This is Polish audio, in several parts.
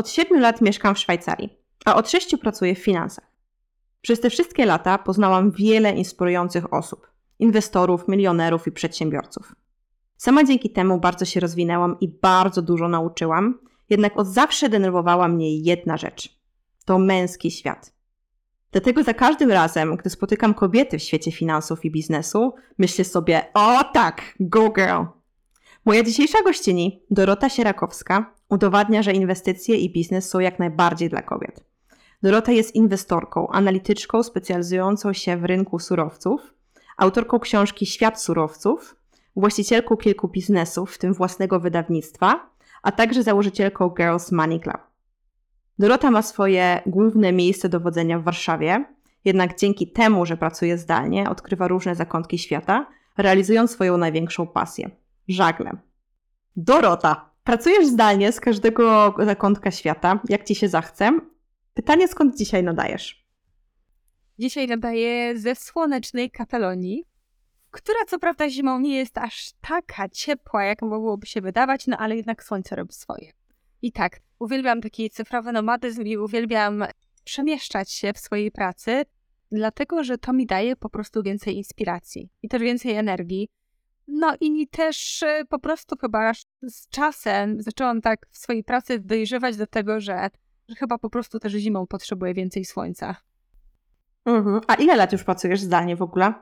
Od 7 lat mieszkam w Szwajcarii, a od 6 pracuję w finansach. Przez te wszystkie lata poznałam wiele inspirujących osób inwestorów, milionerów i przedsiębiorców. Sama dzięki temu bardzo się rozwinęłam i bardzo dużo nauczyłam, jednak od zawsze denerwowała mnie jedna rzecz to męski świat. Dlatego za każdym razem, gdy spotykam kobiety w świecie finansów i biznesu, myślę sobie: O tak, go girl! Moja dzisiejsza gościni, Dorota Sierakowska, udowadnia, że inwestycje i biznes są jak najbardziej dla kobiet. Dorota jest inwestorką, analityczką specjalizującą się w rynku surowców, autorką książki Świat surowców, właścicielką kilku biznesów, w tym własnego wydawnictwa, a także założycielką Girls Money Club. Dorota ma swoje główne miejsce dowodzenia w Warszawie, jednak dzięki temu, że pracuje zdalnie, odkrywa różne zakątki świata, realizując swoją największą pasję żagle. Dorota, pracujesz zdalnie z każdego zakątka świata, jak ci się zachce. Pytanie, skąd dzisiaj nadajesz? Dzisiaj nadaję ze słonecznej Katalonii, która co prawda zimą nie jest aż taka ciepła, jak mogłoby się wydawać, no ale jednak słońce robi swoje. I tak, uwielbiam taki cyfrowy nomadyzm i uwielbiam przemieszczać się w swojej pracy, dlatego że to mi daje po prostu więcej inspiracji i też więcej energii. No i też e, po prostu chyba z czasem zaczęłam tak w swojej pracy dojrzewać do tego, że, że chyba po prostu też zimą potrzebuję więcej słońca. Mhm. A ile lat już pracujesz zdalnie w ogóle?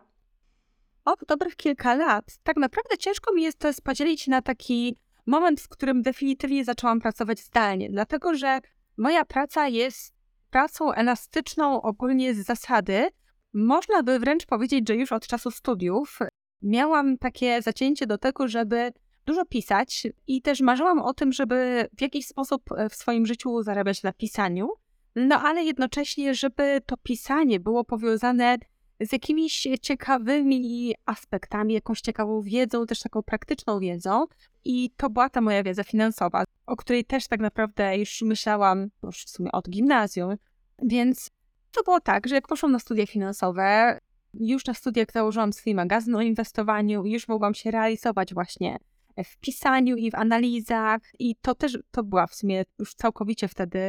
O, dobrych kilka lat. Tak naprawdę ciężko mi jest to podzielić na taki moment, w którym definitywnie zaczęłam pracować zdalnie, dlatego że moja praca jest pracą elastyczną ogólnie z zasady. Można by wręcz powiedzieć, że już od czasu studiów miałam takie zacięcie do tego, żeby dużo pisać i też marzyłam o tym, żeby w jakiś sposób w swoim życiu zarabiać na pisaniu, no ale jednocześnie, żeby to pisanie było powiązane z jakimiś ciekawymi aspektami, jakąś ciekawą wiedzą, też taką praktyczną wiedzą. I to była ta moja wiedza finansowa, o której też tak naprawdę już myślałam już w sumie od gimnazjum. Więc to było tak, że jak poszłam na studia finansowe, już na studiach założyłam swój magazyn o inwestowaniu, już mogłam się realizować właśnie w pisaniu i w analizach. I to też, to była w sumie już całkowicie wtedy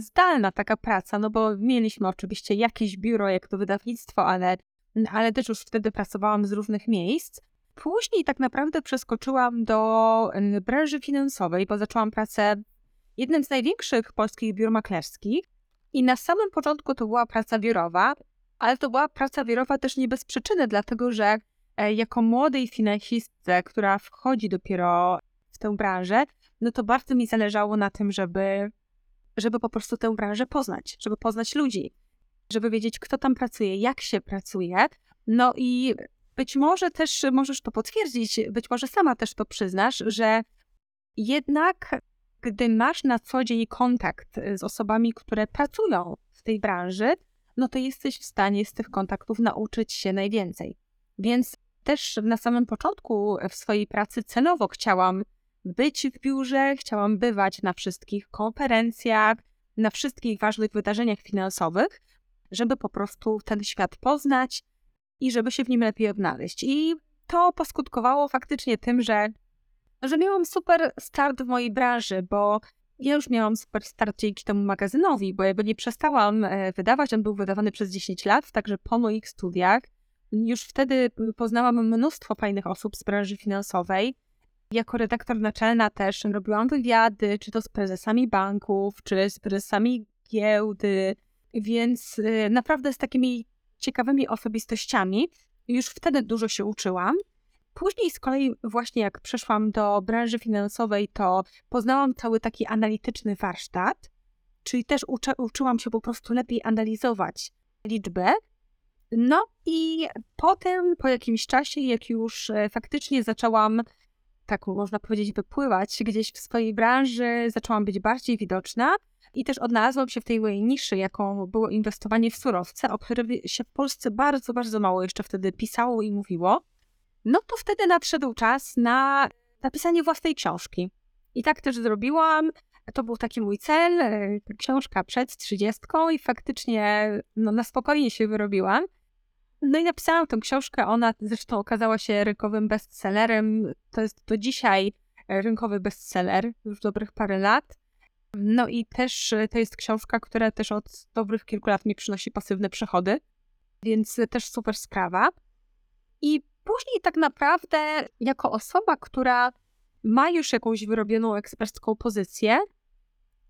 zdalna taka praca, no bo mieliśmy oczywiście jakieś biuro, jak to wydawnictwo, ale, ale też już wtedy pracowałam z różnych miejsc. Później tak naprawdę przeskoczyłam do branży finansowej, bo zaczęłam pracę w jednym z największych polskich biur maklerskich. I na samym początku to była praca biurowa, ale to była praca biurowa też nie bez przyczyny, dlatego że e, jako młodej finansistce, która wchodzi dopiero w tę branżę, no to bardzo mi zależało na tym, żeby żeby po prostu tę branżę poznać, żeby poznać ludzi, żeby wiedzieć, kto tam pracuje, jak się pracuje. No i być może też możesz to potwierdzić, być może sama też to przyznasz, że jednak gdy masz na co dzień kontakt z osobami, które pracują w tej branży, no to jesteś w stanie z tych kontaktów nauczyć się najwięcej. Więc też na samym początku w swojej pracy celowo chciałam być w biurze, chciałam bywać na wszystkich konferencjach, na wszystkich ważnych wydarzeniach finansowych, żeby po prostu ten świat poznać i żeby się w nim lepiej odnaleźć. I to poskutkowało faktycznie tym, że, że miałam super start w mojej branży, bo ja już miałam super start dzięki temu magazynowi, bo jakby nie przestałam e, wydawać, on był wydawany przez 10 lat, także po moich studiach już wtedy poznałam mnóstwo fajnych osób z branży finansowej, jako redaktor naczelna też robiłam wywiady, czy to z prezesami banków, czy z prezesami giełdy, więc y, naprawdę z takimi ciekawymi osobistościami już wtedy dużo się uczyłam. Później z kolei właśnie jak przeszłam do branży finansowej, to poznałam cały taki analityczny warsztat, czyli też uczy, uczyłam się po prostu lepiej analizować liczby. No i potem, po jakimś czasie, jak już e, faktycznie zaczęłam tak można powiedzieć, wypływać gdzieś w swojej branży, zaczęłam być bardziej widoczna i też odnalazłam się w tej mojej niszy, jaką było inwestowanie w surowce, o którym się w Polsce bardzo, bardzo mało jeszcze wtedy pisało i mówiło. No to wtedy nadszedł czas na napisanie własnej książki. I tak też zrobiłam. To był taki mój cel, e, książka przed trzydziestką i faktycznie no, na spokojnie się wyrobiłam. No i napisałam tę książkę, ona zresztą okazała się rynkowym bestsellerem. To jest do dzisiaj rynkowy bestseller, już dobrych parę lat. No i też y, to jest książka, która też od dobrych kilku lat mi przynosi pasywne przychody, więc też super sprawa. I później tak naprawdę jako osoba, która ma już jakąś wyrobioną ekspercką pozycję,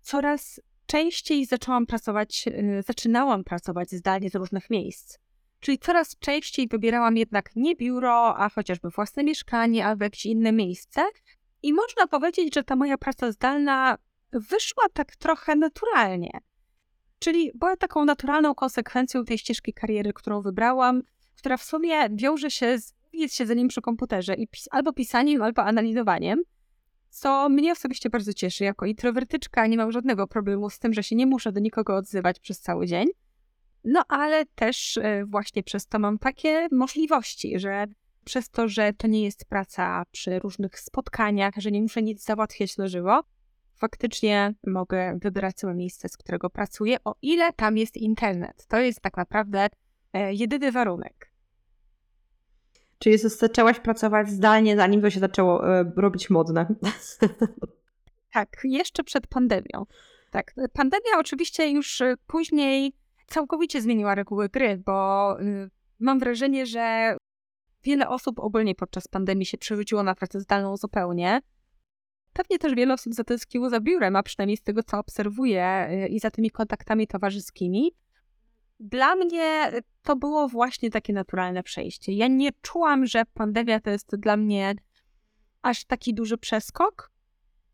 coraz częściej zaczęłam pracować, y, zaczynałam pracować zdalnie z różnych miejsc. Czyli coraz częściej wybierałam jednak nie biuro, a chociażby własne mieszkanie albo jakieś inne miejsce. I można powiedzieć, że ta moja praca zdalna wyszła tak trochę naturalnie. Czyli była taką naturalną konsekwencją tej ścieżki kariery, którą wybrałam, która w sumie wiąże się z, z siedzeniem przy komputerze i pis albo pisaniem, albo analizowaniem, co mnie osobiście bardzo cieszy. Jako introwertyczka nie mam żadnego problemu z tym, że się nie muszę do nikogo odzywać przez cały dzień. No ale też e, właśnie przez to mam takie możliwości, że przez to, że to nie jest praca przy różnych spotkaniach, że nie muszę nic załatwiać na żywo, faktycznie mogę wybrać sobie miejsce, z którego pracuję, o ile tam jest internet. To jest tak naprawdę e, jedyny warunek. Czyli zaczęłaś pracować zdalnie, zanim to się zaczęło e, robić modne. Tak, jeszcze przed pandemią. Tak, pandemia oczywiście już e, później całkowicie zmieniła reguły gry, bo y, mam wrażenie, że wiele osób ogólnie podczas pandemii się przerzuciło na pracę zdalną zupełnie. Pewnie też wiele osób zatęskniło za biurem, a przynajmniej z tego, co obserwuję y, i za tymi kontaktami towarzyskimi. Dla mnie to było właśnie takie naturalne przejście. Ja nie czułam, że pandemia to jest dla mnie aż taki duży przeskok.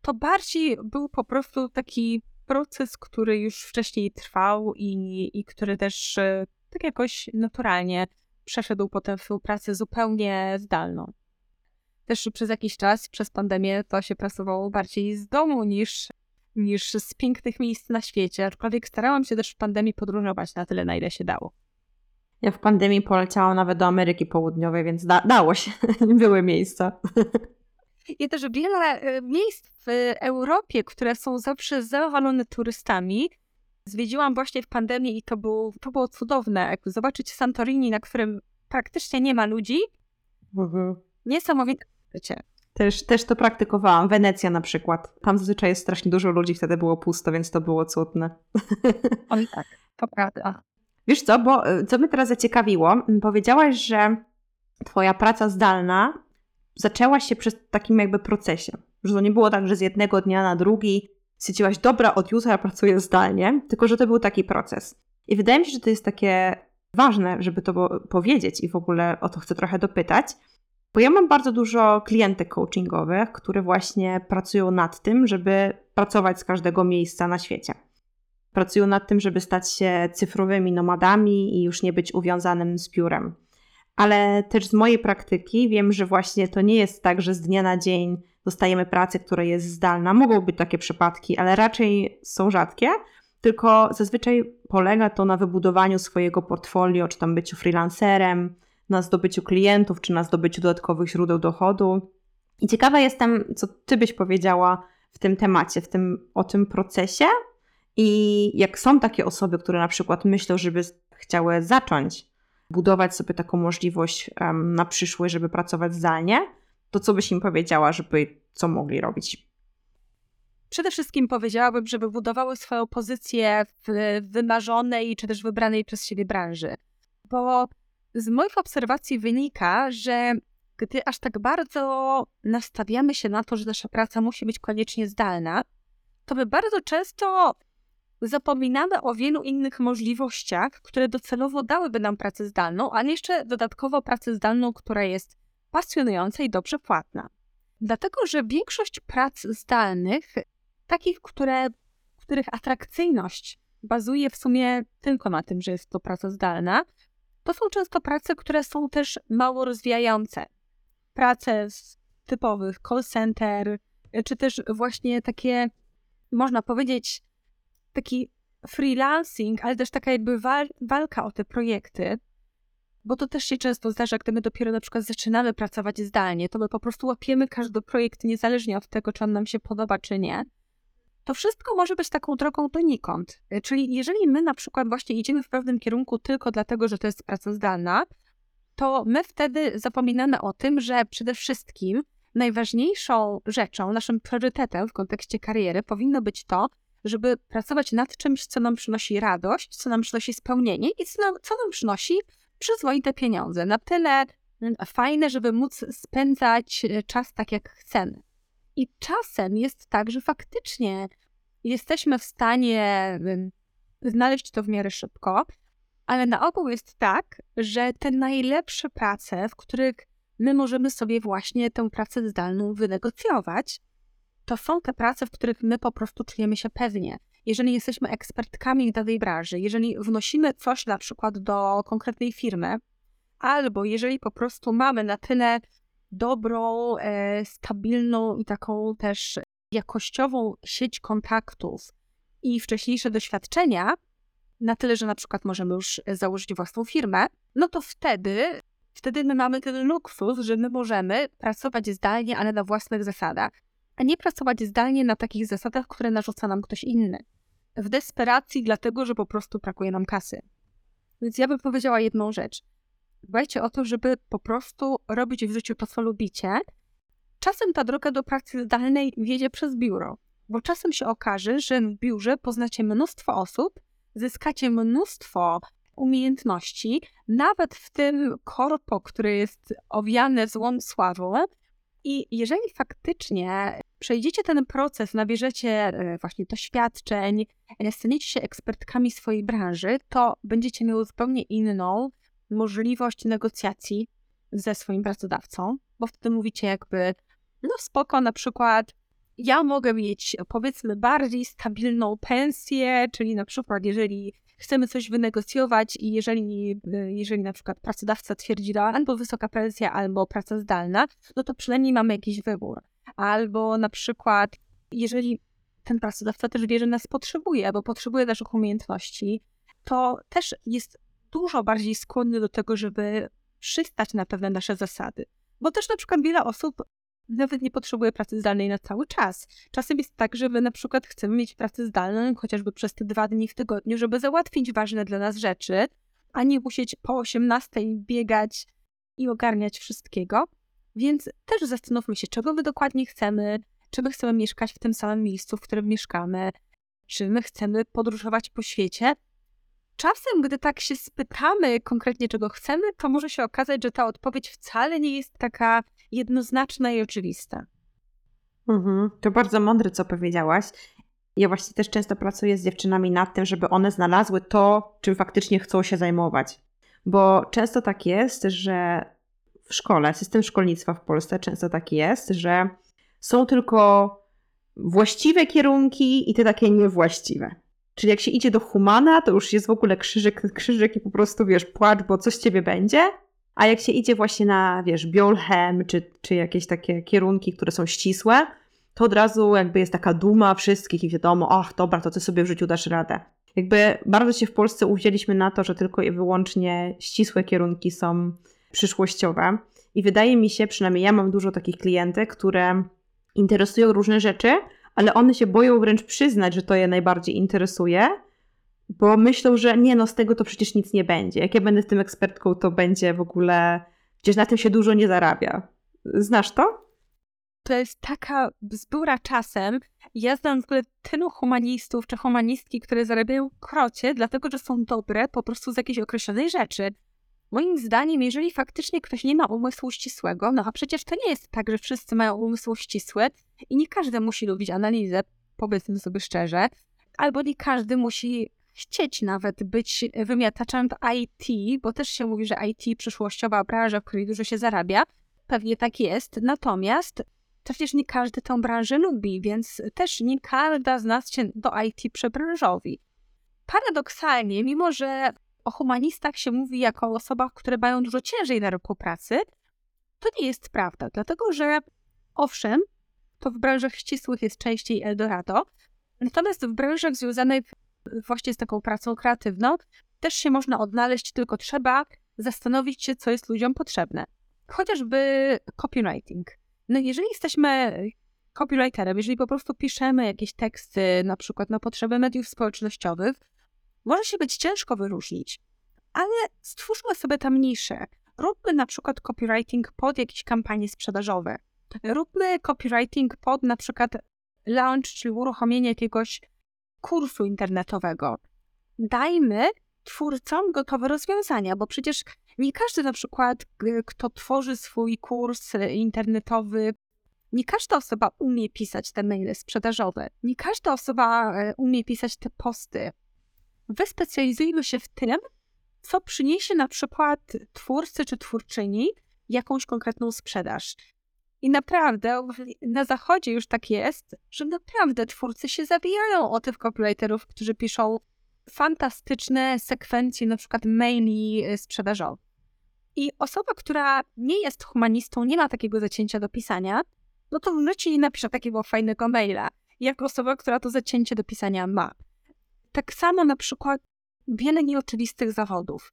To bardziej był po prostu taki proces, który już wcześniej trwał i, i który też y, tak jakoś naturalnie przeszedł potem w pracę zupełnie zdalną. Też przez jakiś czas, przez pandemię, to się pracowało bardziej z domu niż, niż z pięknych miejsc na świecie, aczkolwiek starałam się też w pandemii podróżować na tyle, na ile się dało. Ja w pandemii poleciałam nawet do Ameryki Południowej, więc da dało się, były miejsca. I też wiele y, miejsc w Europie, które są zawsze zawalone turystami, zwiedziłam właśnie w pandemii i to było, to było cudowne. Jakby zobaczyć Santorini, na którym praktycznie nie ma ludzi. Mhm. Niesamowite życie. Też, też to praktykowałam. Wenecja na przykład. Tam zazwyczaj jest strasznie dużo ludzi, wtedy było pusto, więc to było cudne. Oj tak, to prawda. Wiesz co, bo y, co mnie teraz zaciekawiło, powiedziałaś, że twoja praca zdalna zaczęła się przez takim jakby procesie. Że to nie było tak, że z jednego dnia na drugi stwierdziłaś, dobra, od jutra pracuję zdalnie, tylko że to był taki proces. I wydaje mi się, że to jest takie ważne, żeby to powiedzieć i w ogóle o to chcę trochę dopytać, bo ja mam bardzo dużo klientek coachingowych, które właśnie pracują nad tym, żeby pracować z każdego miejsca na świecie. Pracują nad tym, żeby stać się cyfrowymi nomadami i już nie być uwiązanym z biurem. Ale też z mojej praktyki wiem, że właśnie to nie jest tak, że z dnia na dzień dostajemy pracę, która jest zdalna. Mogą być takie przypadki, ale raczej są rzadkie, tylko zazwyczaj polega to na wybudowaniu swojego portfolio, czy tam byciu freelancerem, na zdobyciu klientów, czy na zdobyciu dodatkowych źródeł dochodu. I ciekawa jestem, co Ty byś powiedziała w tym temacie, w tym, o tym procesie i jak są takie osoby, które na przykład myślą, żeby chciały zacząć budować sobie taką możliwość um, na przyszłość, żeby pracować zdalnie, to co byś im powiedziała, żeby co mogli robić? Przede wszystkim powiedziałabym, żeby budowały swoją pozycję w wymarzonej czy też wybranej przez siebie branży. Bo z moich obserwacji wynika, że gdy aż tak bardzo nastawiamy się na to, że nasza praca musi być koniecznie zdalna, to my bardzo często zapominamy o wielu innych możliwościach, które docelowo dałyby nam pracę zdalną, ale jeszcze dodatkowo pracę zdalną, która jest pasjonująca i dobrze płatna. Dlatego, że większość prac zdalnych, takich, które, których atrakcyjność bazuje w sumie tylko na tym, że jest to praca zdalna, to są często prace, które są też mało rozwijające. Prace z typowych call center, czy też właśnie takie, można powiedzieć, taki freelancing, ale też taka jakby wal walka o te projekty, bo to też się często zdarza, gdy my dopiero na przykład zaczynamy pracować zdalnie, to my po prostu łapiemy każdy projekt niezależnie od tego, czy on nam się podoba, czy nie. To wszystko może być taką drogą donikąd. Y, czyli jeżeli my na przykład właśnie idziemy w pewnym kierunku tylko dlatego, że to jest praca zdalna, to my wtedy zapominamy o tym, że przede wszystkim najważniejszą rzeczą, naszym priorytetem w kontekście kariery powinno być to, żeby pracować nad czymś, co nam przynosi radość, co nam przynosi spełnienie i co nam, co nam przynosi przyzwoite pieniądze. Na tyle mm, fajne, żeby móc spędzać e, czas tak, jak chcemy. I czasem jest tak, że faktycznie jesteśmy w stanie znaleźć to w miarę szybko, ale na ogół jest tak, że te najlepsze prace, w których my możemy sobie właśnie tę pracę zdalną wynegocjować, to są te prace, w których my po prostu czujemy się pewnie. Jeżeli jesteśmy ekspertkami w danej branży, jeżeli wnosimy coś na przykład do konkretnej firmy, albo jeżeli po prostu mamy na tyle dobrą, e, stabilną i taką też jakościową sieć kontaktów i wcześniejsze doświadczenia, na tyle, że na przykład możemy już założyć własną firmę, no to wtedy, wtedy my mamy ten luksus, że my możemy pracować zdalnie, ale na własnych zasadach, a nie pracować zdalnie na takich zasadach, które narzuca nam ktoś inny. W desperacji, dlatego że po prostu brakuje nam kasy. Więc ja bym powiedziała jedną rzecz. Dbajcie o to, żeby po prostu robić w życiu to, co lubicie. Czasem ta droga do pracy zdalnej wiedzie przez biuro, bo czasem się okaże, że w biurze poznacie mnóstwo osób, zyskacie mnóstwo umiejętności, nawet w tym korpo, które jest owiane złą sławą. I jeżeli faktycznie przejdziecie ten proces, nabierzecie e, właśnie doświadczeń, e, staniecie się ekspertkami swojej branży, to będziecie miały zupełnie inną możliwość negocjacji ze swoim pracodawcą, bo wtedy mówicie jakby, no spoko, na przykład ja mogę mieć powiedzmy bardziej stabilną pensję, czyli na przykład jeżeli chcemy coś wynegocjować i jeżeli, jeżeli na przykład pracodawca twierdzi, że albo wysoka pensja, albo praca zdalna, no to przynajmniej mamy jakiś wybór. Albo na przykład jeżeli ten pracodawca też wie, że nas potrzebuje, albo potrzebuje naszych umiejętności, to też jest dużo bardziej skłonny do tego, żeby przystać na pewne nasze zasady. Bo też na przykład wiele osób nawet nie potrzebuje pracy zdalnej na cały czas. Czasem jest tak, że my na przykład chcemy mieć pracę zdalną chociażby przez te dwa dni w tygodniu, żeby załatwić ważne dla nas rzeczy, a nie musieć po 18 biegać i ogarniać wszystkiego. Więc też zastanówmy się, czego my dokładnie chcemy, czy my chcemy mieszkać w tym samym miejscu, w którym mieszkamy, czy my chcemy podróżować po świecie. Czasem, gdy tak się spytamy konkretnie, czego chcemy, to może się okazać, że ta odpowiedź wcale nie jest taka jednoznaczna i oczywista. Mhm. To bardzo mądre, co powiedziałaś. Ja właśnie też często pracuję z dziewczynami nad tym, żeby one znalazły to, czym faktycznie chcą się zajmować. Bo często tak jest, że w szkole, system szkolnictwa w Polsce często tak jest, że są tylko właściwe kierunki i te takie niewłaściwe. Czyli jak się idzie do humana, to już jest w ogóle krzyżyk, krzyżyk i po prostu, wiesz, płacz, bo coś ciebie będzie. A jak się idzie właśnie na, wiesz, biolchem, czy, czy jakieś takie kierunki, które są ścisłe, to od razu jakby jest taka duma wszystkich i wiadomo, ach, dobra, to ty sobie w życiu dasz radę. Jakby bardzo się w Polsce uwzięliśmy na to, że tylko i wyłącznie ścisłe kierunki są przyszłościowe. I wydaje mi się, przynajmniej ja mam dużo takich klientek, które interesują różne rzeczy, ale one się boją wręcz przyznać, że to je najbardziej interesuje, bo myślą, że nie, no z tego to przecież nic nie będzie. Jak ja będę tym ekspertką, to będzie w ogóle, przecież na tym się dużo nie zarabia. Znasz to? To jest taka bzdura czasem. Ja znam w ogóle tylu humanistów czy humanistki, które zarabiają krocie, dlatego że są dobre po prostu z jakiejś określonej rzeczy. Moim zdaniem, jeżeli faktycznie ktoś nie ma umysłu ścisłego, no a przecież to nie jest tak, że wszyscy mają umysł ścisły i nie każdy musi lubić analizę, powiedzmy sobie szczerze, albo nie każdy musi chcieć nawet być wymiataczem w IT, bo też się mówi, że IT przyszłościowa branża, w której dużo się zarabia. Pewnie tak jest, natomiast przecież nie każdy tę branżę lubi, więc też nie każda z nas się do IT przebranżowi. Paradoksalnie, mimo że o humanistach się mówi jako o osobach, które mają dużo ciężej na rynku pracy, to nie jest prawda, dlatego że owszem, to w branżach ścisłych jest częściej Eldorado, natomiast w branżach związanych właśnie z taką pracą kreatywną też się można odnaleźć, tylko trzeba zastanowić się, co jest ludziom potrzebne. Chociażby copywriting. No jeżeli jesteśmy copywriterem, jeżeli po prostu piszemy jakieś teksty, na przykład na potrzeby mediów społecznościowych, może się być ciężko wyróżnić, ale stwórzmy sobie tam niszę. Róbmy na przykład copywriting pod jakieś kampanie sprzedażowe. Róbmy copywriting pod na przykład launch, czyli uruchomienie jakiegoś kursu internetowego. Dajmy twórcom gotowe rozwiązania, bo przecież nie każdy na przykład, kto tworzy swój kurs internetowy, nie każda osoba umie pisać te maile sprzedażowe, nie każda osoba e, umie pisać te posty. Wyspecjalizujmy się w tym, co przyniesie na przykład twórcy czy twórczyni jakąś konkretną sprzedaż. I naprawdę na zachodzie już tak jest, że naprawdę twórcy się zabijają o tych copywriterów, którzy piszą fantastyczne sekwencje na przykład maili e, sprzedażowych. I osoba, która nie jest humanistą, nie ma takiego zacięcia do pisania, no to w życiu nie napisze takiego fajnego maila, jak osoba, która to zacięcie do pisania ma. Tak samo na przykład wiele nieoczywistych zawodów.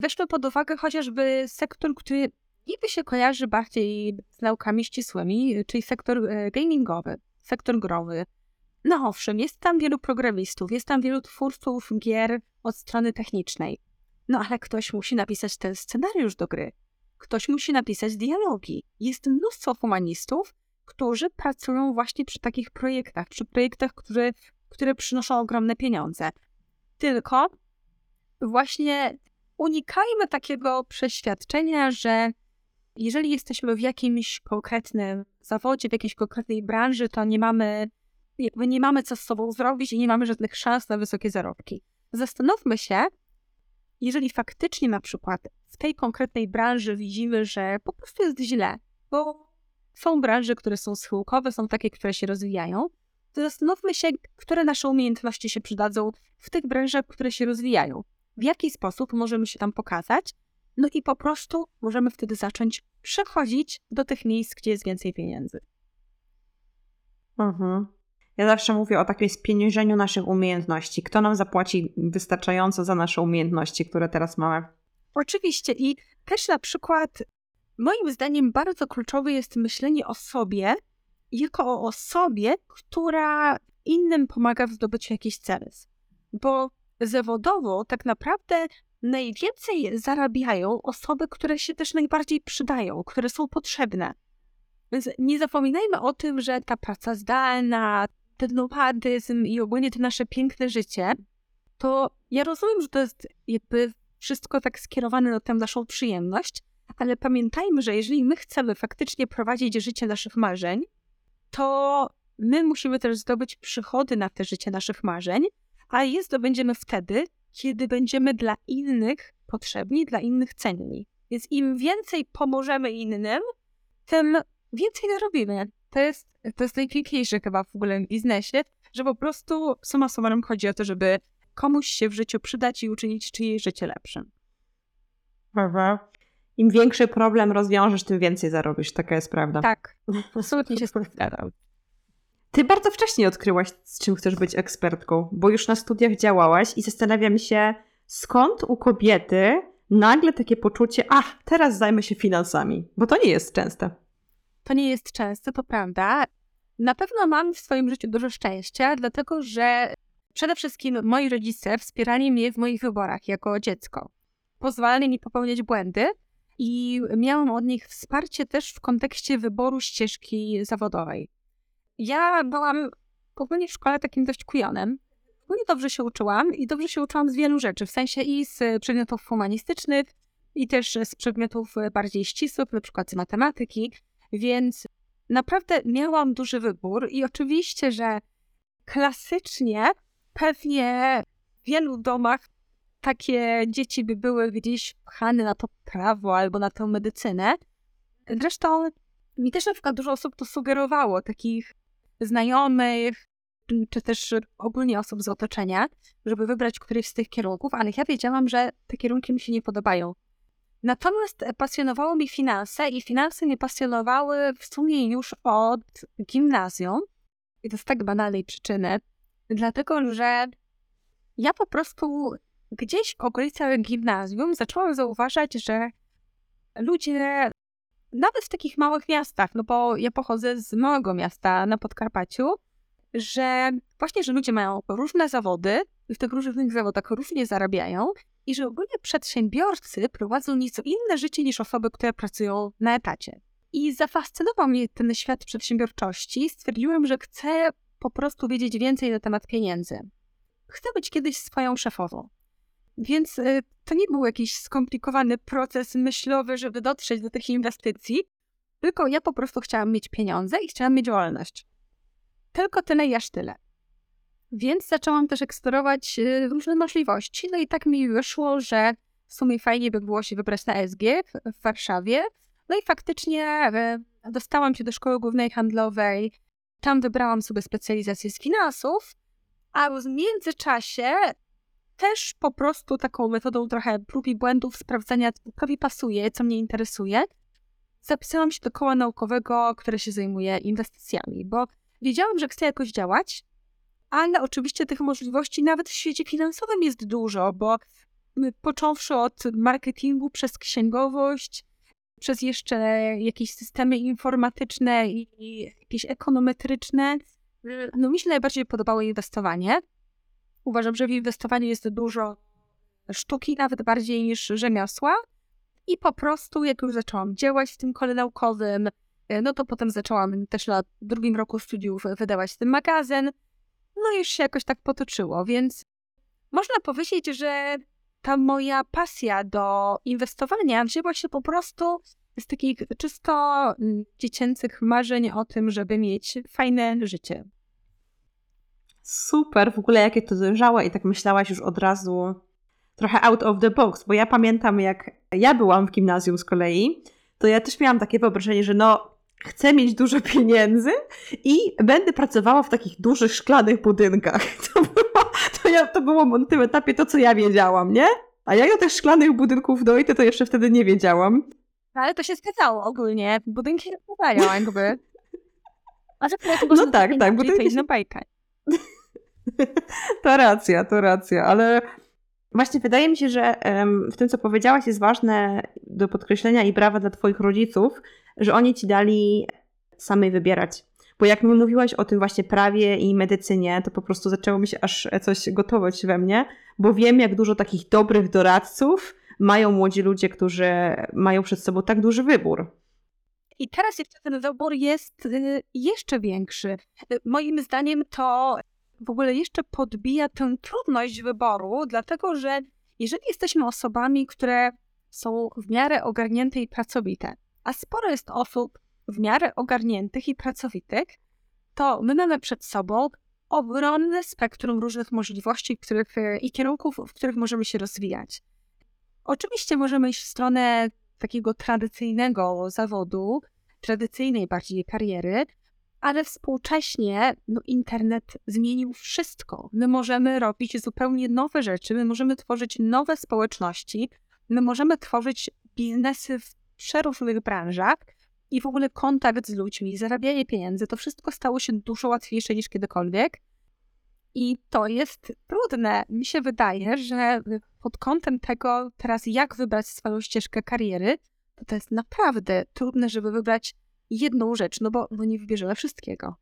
Weźmy pod uwagę chociażby sektor, który niby się kojarzy bardziej z naukami ścisłymi, czyli sektor e, gamingowy, sektor growy. No owszem, jest tam wielu programistów, jest tam wielu twórców gier od strony technicznej. No ale ktoś musi napisać ten scenariusz do gry. Ktoś musi napisać dialogi. Jest mnóstwo humanistów, którzy pracują właśnie przy takich projektach, przy projektach, które, które przynoszą ogromne pieniądze. Tylko właśnie unikajmy takiego przeświadczenia, że jeżeli jesteśmy w jakimś konkretnym zawodzie, w jakiejś konkretnej branży, to nie mamy, jakby nie mamy co z sobą zrobić i nie mamy żadnych szans na wysokie zarobki. Zastanówmy się, jeżeli faktycznie na przykład w tej konkretnej branży widzimy, że po prostu jest źle, bo są branże, które są schyłkowe, są takie, które się rozwijają, zastanówmy się, które nasze umiejętności się przydadzą w tych branżach, które się rozwijają. W jaki sposób możemy się tam pokazać, no i po prostu możemy wtedy zacząć przechodzić do tych miejsc, gdzie jest więcej pieniędzy. Mhm. Ja zawsze mówię o takim spieniężeniu naszych umiejętności. Kto nam zapłaci wystarczająco za nasze umiejętności, które teraz mamy? Oczywiście i też na przykład moim zdaniem bardzo kluczowe jest myślenie o sobie jako o osobie, która innym pomaga w zdobyciu jakichś celów. Bo zawodowo tak naprawdę najwięcej zarabiają osoby, które się też najbardziej przydają, które są potrzebne. Więc nie zapominajmy o tym, że ta praca zdalna, ten nomadyzm i ogólnie to nasze piękne życie, to ja rozumiem, że to jest jakby wszystko tak skierowane na tę naszą przyjemność, ale pamiętajmy, że jeżeli my chcemy faktycznie prowadzić życie naszych marzeń, to my musimy też zdobyć przychody na te życie naszych marzeń, a je zdobędziemy wtedy, kiedy będziemy dla innych potrzebni, dla innych cenni. Więc im więcej pomożemy innym, tym więcej zarobimy. To jest, to jest najpiękniejsze chyba w ogóle w biznesie, że po prostu suma summarum chodzi o to, żeby komuś się w życiu przydać i uczynić czyjeś życie lepszym. Mhm. Im większy problem rozwiążesz, tym więcej zarobisz. Taka jest prawda. Tak, absolutnie się z tym zgadzam. Ty bardzo wcześnie odkryłaś, z czym chcesz być ekspertką, bo już na studiach działałaś i zastanawiam się, skąd u kobiety nagle takie poczucie, ach, teraz zajmę się finansami, bo to nie jest częste. To nie jest częste, to prawda. Na pewno mam w swoim życiu dużo szczęścia, dlatego że przede wszystkim moi rodzice wspierali mnie w moich wyborach jako dziecko. Pozwalali mi popełniać błędy i miałam od nich wsparcie też w kontekście wyboru ścieżki zawodowej. Ja byłam ogólnie w szkole takim dość kujonem. Ogólnie dobrze się uczyłam i dobrze się uczyłam z wielu rzeczy, w sensie i z przedmiotów humanistycznych, i też z przedmiotów bardziej ścisłych, na przykład z matematyki, więc naprawdę miałam duży wybór i oczywiście, że klasycznie pewnie w wielu domach takie dzieci by były gdzieś pchane na to prawo albo na tę medycynę. Zresztą mi też na przykład dużo osób to sugerowało, takich znajomych, czy też ogólnie osób z otoczenia, żeby wybrać któryś z tych kierunków, ale ja wiedziałam, że te kierunki mi się nie podobają. Natomiast pasjonowało mi finanse i finanse mnie pasjonowały w sumie już od gimnazjum. I to z tak banalnej przyczyny, dlatego że ja po prostu gdzieś w okolicach gimnazjum zaczęłam zauważać, że ludzie nawet w takich małych miastach, no bo ja pochodzę z małego miasta na Podkarpaciu, że właśnie, że ludzie mają różne zawody i w tych różnych zawodach różnie zarabiają i że ogólnie przedsiębiorcy prowadzą nieco inne życie niż osoby, które pracują na etacie. I zafascynował mnie ten świat przedsiębiorczości. Stwierdziłem, że chcę po prostu wiedzieć więcej na temat pieniędzy. Chcę być kiedyś swoją szefową. Więc y, to nie był jakiś skomplikowany proces myślowy, żeby dotrzeć do tych inwestycji, tylko ja po prostu chciałam mieć pieniądze i chciałam mieć wolność. Tylko tyle i aż tyle. Więc zaczęłam też eksplorować y, różne możliwości. No i tak mi wyszło, że w sumie fajnie by było się wybrać na SG w, Warszawie. No i faktycznie y, dostałam się do szkoły głównej handlowej. Tam wybrałam sobie specjalizację z finansów, a w międzyczasie też po prostu taką metodą trochę prób i błędów sprawdzania, co mi pasuje, co mnie interesuje, zapisałam się do koła naukowego, które się zajmuje inwestycjami, bo wiedziałam, że chcę jakoś działać, ale oczywiście tych możliwości nawet w świecie finansowym jest dużo, bo począwszy od marketingu przez księgowość, przez jeszcze jakieś systemy informatyczne i, i jakieś ekonometryczne, no mi się najbardziej podobało inwestowanie. Uważam, że w inwestowaniu jest dużo sztuki, nawet bardziej niż rzemiosła. I po prostu, jak już zaczęłam działać w tym kole naukowym, no to potem zaczęłam też na drugim roku studiów wydawać ten magazyn. No już się jakoś tak potoczyło, więc można powiedzieć, że ta moja pasja do inwestowania wzięła się po prostu z takich czysto mm, dziecięcych marzeń o tym, żeby mieć fajne życie. Super, w ogóle jakie to dojrzałe i tak myślałaś już od razu trochę out of the box, bo ja pamiętam jak ja byłam w gimnazjum z kolei, to ja też miałam takie wyobrażenie, że no chcę mieć dużo pieniędzy i będę pracowała w takich dużych szklanych budynkach. To było, to ja, to było na tym etapie to, co ja wiedziałam, nie? A ja o tych szklanych budynków dojdę, to jeszcze wtedy nie wiedziałam. Ale to się zgadzało ogólnie. Budynki napływają jakby. A że no tak, tak. Budynki to inna bajka. to racja, to racja, ale właśnie wydaje mi się, że w tym, co powiedziałaś, jest ważne do podkreślenia i brawa dla Twoich rodziców, że oni ci dali samej wybierać. Bo jak mi mówiłaś o tym właśnie prawie i medycynie, to po prostu zaczęło mi się aż coś gotować we mnie, bo wiem, jak dużo takich dobrych doradców mają młodzi ludzie, którzy mają przed sobą tak duży wybór. I teraz jeszcze ten wybór jest y, jeszcze większy. Y, moim zdaniem to w ogóle jeszcze podbija tę trudność wyboru, dlatego że jeżeli jesteśmy osobami, które są w miarę ogarnięte i pracowite, a sporo jest osób w miarę ogarniętych i pracowitych, to my mamy przed sobą ogromne spektrum różnych możliwości których, i kierunków, w których możemy się rozwijać. Oczywiście możemy iść w stronę takiego tradycyjnego zawodu, tradycyjnej bardziej kariery, ale współcześnie no, internet zmienił wszystko. My możemy robić zupełnie nowe rzeczy, my możemy tworzyć nowe społeczności, my możemy tworzyć biznesy w przeróżnych branżach i w ogóle kontakt z ludźmi, zarabianie pieniędzy, to wszystko stało się dużo łatwiejsze niż kiedykolwiek. I to jest trudne. Mi się wydaje, że pod kątem tego teraz, jak wybrać swoją ścieżkę kariery, to to jest naprawdę trudne, żeby wybrać jedną rzecz, no bo, bo nie wybierzemy wszystkiego.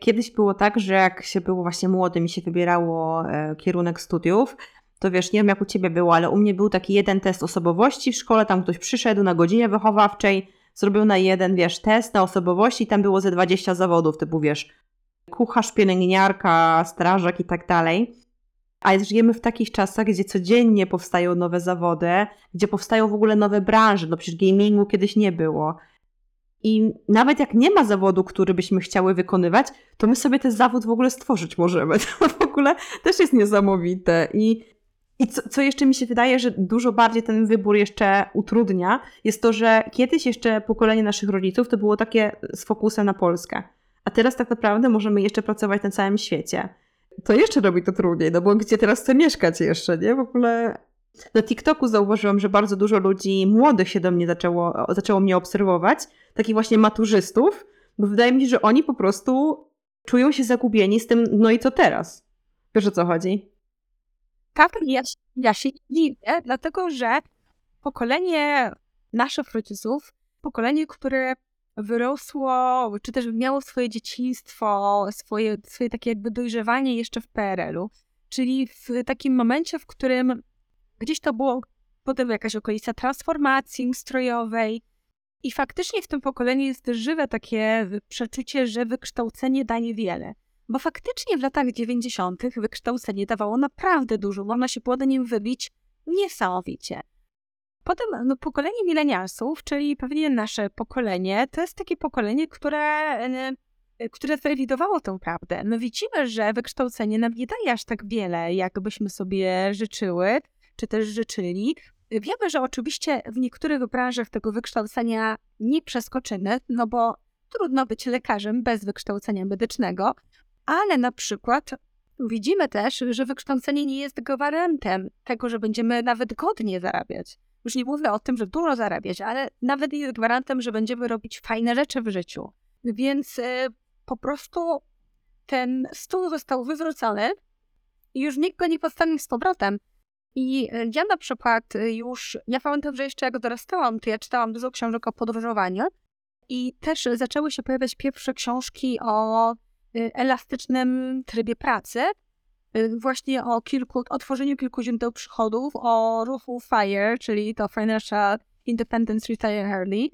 Kiedyś było tak, że jak się było właśnie młodym i się wybierało e, kierunek studiów, to wiesz, nie wiem jak u ciebie było, ale u mnie był taki jeden test osobowości w szkole, tam ktoś przyszedł na godzinie wychowawczej, zrobił na jeden, wiesz, test na osobowości i tam było ze 20 zawodów, typu wiesz, kucharz, pielęgniarka, strażak i tak dalej. A żyjemy w takich czasach, gdzie codziennie powstają nowe zawody, gdzie powstają w ogóle nowe branże. No przecież gamingu kiedyś nie było. I nawet jak nie ma zawodu, który byśmy chciały wykonywać, to my sobie ten zawód w ogóle stworzyć możemy. To w ogóle też jest niesamowite. I, i co, co jeszcze mi się wydaje, że dużo bardziej ten wybór jeszcze utrudnia, jest to, że kiedyś jeszcze pokolenie naszych rodziców to było takie z fokusem na Polskę. A teraz tak naprawdę możemy jeszcze pracować na całym świecie. To jeszcze robi to trudniej, no bo gdzie teraz chcę mieszkać jeszcze, nie? W ogóle na TikToku zauważyłam, że bardzo dużo ludzi młodych się do mnie zaczęło, zaczęło mnie obserwować, takich właśnie maturzystów, bo wydaje mi się, że oni po prostu czują się zagubieni z tym, no i co teraz? Wiesz o co chodzi? Tak, ja, ja się dziwię, dlatego że pokolenie naszych rodziców, pokolenie, które wyrosło, czy też miało swoje dzieciństwo, swoje, swoje takie jakby dojrzewanie jeszcze w PRL-u, czyli w takim momencie, w którym Gdzieś to było potem jakaś okolica transformacji ustrojowej. I faktycznie w tym pokoleniu jest żywe takie przeczucie, że wykształcenie daje wiele. Bo faktycznie w latach 90. wykształcenie dawało naprawdę dużo. Można się było nim wybić niesamowicie. Potem no, pokolenie milenialsów, czyli pewnie nasze pokolenie, to jest takie pokolenie, które, e, które zrewidowało tę prawdę. No widzimy, że wykształcenie nam nie daje aż tak wiele, jakbyśmy sobie życzyły, czy też życzyli. Wiemy, że oczywiście w niektórych branżach tego wykształcenia nie przeskoczymy, no bo trudno być lekarzem bez wykształcenia medycznego, ale na przykład widzimy też, że wykształcenie nie jest gwarantem tego, że będziemy nawet godnie zarabiać. Już nie mówię o tym, że dużo zarabiać, ale nawet jest gwarantem, że będziemy robić fajne rzeczy w życiu. Więc y, po prostu ten stół został wywrócony i już nikt go nie postawił z powrotem. I y, ja na przykład y, już, ja pamiętam, że jeszcze jak dorastałam, to ja czytałam dużo książek o podróżowaniu i też zaczęły się pojawiać pierwsze książki o y, elastycznym trybie pracy, właśnie o kilku, o tworzeniu kilku źródeł przychodów, o ruchu FIRE, czyli to Financial Independence Retire Early.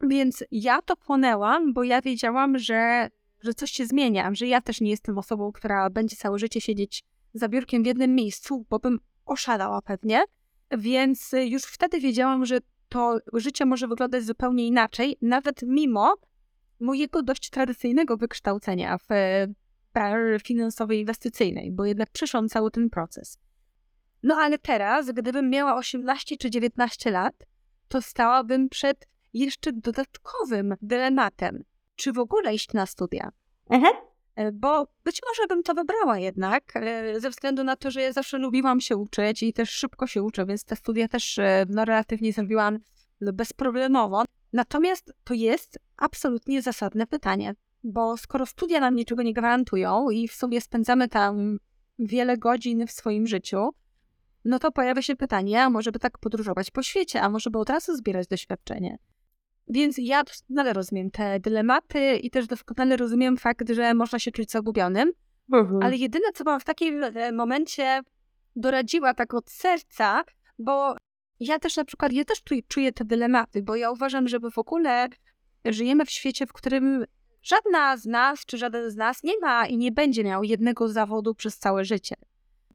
Więc ja to płonęłam, bo ja wiedziałam, że, że coś się zmienia, że ja też nie jestem osobą, która będzie całe życie siedzieć za biurkiem w jednym miejscu, bo bym oszalała pewnie. Więc już wtedy wiedziałam, że to życie może wyglądać zupełnie inaczej, nawet mimo mojego dość tradycyjnego wykształcenia w finansowej, inwestycyjnej, bo jednak przyszłam cały ten proces. No ale teraz, gdybym miała 18 czy 19 lat, to stałabym przed jeszcze dodatkowym dylematem, czy w ogóle iść na studia. Aha. E, bo być może bym to wybrała jednak, e, ze względu na to, że ja zawsze lubiłam się uczyć i też szybko się uczę, więc te studia też e, no, relatywnie zrobiłam bezproblemowo. Natomiast to jest absolutnie zasadne pytanie, bo skoro studia nam niczego nie gwarantują i w sumie spędzamy tam wiele godzin w swoim życiu, no to pojawia się pytanie, a może by tak podróżować po świecie, a może by od razu zbierać doświadczenie. Więc ja doskonale rozumiem te dylematy i też doskonale rozumiem fakt, że można się czuć zagubionym, Mhm. ale jedyne, co bym w takim e, momencie doradziła tak od serca, bo ja też na przykład, ja też czuję te dylematy, bo ja uważam, że w ogóle żyjemy w świecie, w którym żadna z nas, czy żaden z nas nie ma i nie będzie miał jednego zawodu przez całe życie.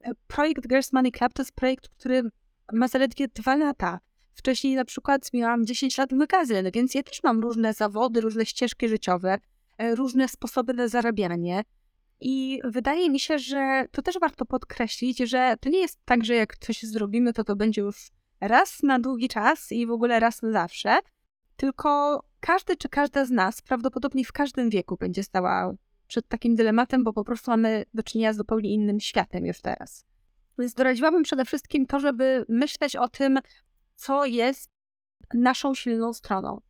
E, projekt Girls Money Club to jest projekt, który ma zaledwie dwa lata. Wcześniej na przykład miałam 10 lat magazyn, więc ja też mam różne zawody, różne ścieżki życiowe, e, różne sposoby na zarabianie. I wydaje mi się, że to też warto podkreślić, że to nie jest tak, że jak coś zrobimy, to to będzie już raz na długi czas i w ogóle raz na zawsze, tylko każdy czy każda z nas prawdopodobnie w każdym wieku będzie stała przed takim dylematem, bo po prostu mamy do czynienia z zupełnie innym światem już teraz. Więc doradziłabym przede wszystkim to, żeby myśleć o tym, co jest naszą silną stroną.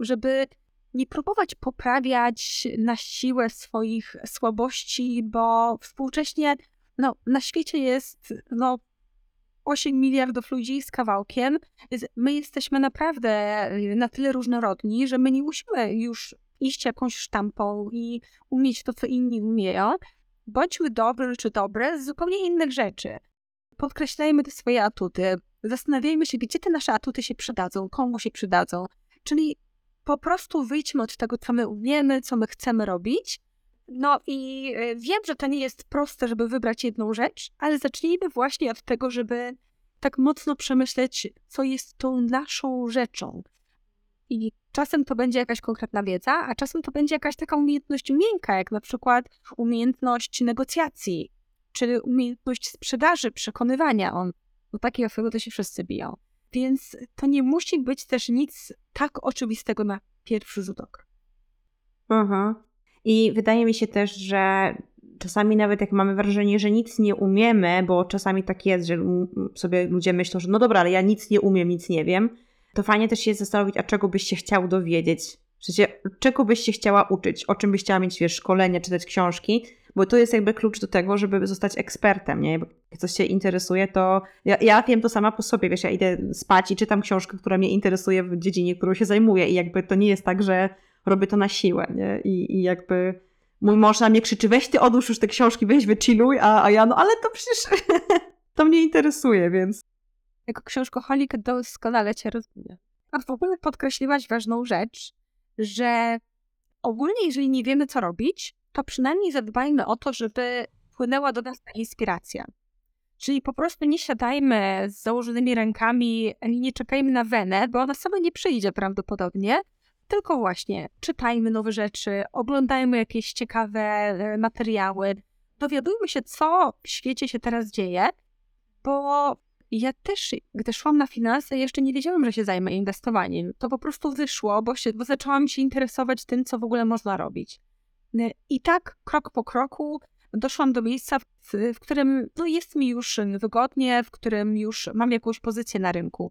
Żeby nie próbować poprawiać na siłę swoich słabości, bo współcześnie no, na świecie jest no, 8 miliardów ludzi z kawałkiem. My jesteśmy naprawdę na tyle różnorodni, że my nie musimy już iść jakąś sztampą i umieć to, co inni umieją. Bądźmy dobrzy czy dobre z zupełnie innych rzeczy. Podkreślajmy te swoje atuty, zastanawiajmy się, gdzie te nasze atuty się przydadzą, komu się przydadzą. Czyli po prostu wyjdźmy od tego, co my umiemy, co my chcemy robić. No i e, wiem, że to nie jest proste, żeby wybrać jedną rzecz, ale zacznijmy właśnie od tego, żeby tak mocno przemyśleć, co jest tą naszą rzeczą. I czasem to będzie jakaś konkretna wiedza, a czasem to będzie jakaś taka umiejętność miękka, jak na przykład umiejętność negocjacji, czy umiejętność sprzedaży, przekonywania. On bo takie osoby to się wszyscy biją. Więc to nie musi być też nic tak oczywistego na pierwszy rzut oka. Mhm. I wydaje mi się też, że czasami nawet jak mamy wrażenie, że nic nie umiemy, bo czasami tak jest, że sobie ludzie myślą, że no dobra, ale ja nic nie umiem, nic nie wiem, to fajnie też się zastanowić, a czego byś się chciał dowiedzieć. W sensie, czego byś się chciała uczyć, o czym byś chciała mieć, wiesz, szkolenia, czytać książki, bo to jest jakby klucz do tego, żeby zostać ekspertem, nie? Coś cię interesuje, to ja, ja wiem to sama po sobie, wiesz, ja idę spać i czytam książkę, która mnie interesuje w dziedzinie, którą się zajmuję i jakby to nie jest tak, że robię to na siłę, nie? I, i jakby mój mąż na mnie krzyczy, weź ty odłóż już te książki, weź wychilluj, a, a ja no, ale to przecież to mnie interesuje, więc... Jako książkoholik doskonale cię rozumiem. a w ogóle podkreśliłaś ważną rzecz, że ogólnie, jeżeli nie wiemy, co robić, to przynajmniej zadbajmy o to, żeby płynęła do nas ta inspiracja. Czyli po prostu nie siadajmy z założonymi rękami nie czekajmy na wenę, bo ona sama nie przyjdzie prawdopodobnie, tylko właśnie czytajmy nowe rzeczy, oglądajmy jakieś ciekawe e, materiały, dowiadujmy się, co w świecie się teraz dzieje, bo ja też, gdy szłam na finanse, jeszcze nie wiedziałam, że się zajmę inwestowaniem. To po prostu wyszło, bo, się, bo zaczęłam się interesować tym, co w ogóle można robić. E, I tak krok po kroku doszłam do miejsca, w, w którym no, jest mi już wygodnie, w którym już mam jakąś pozycję na rynku.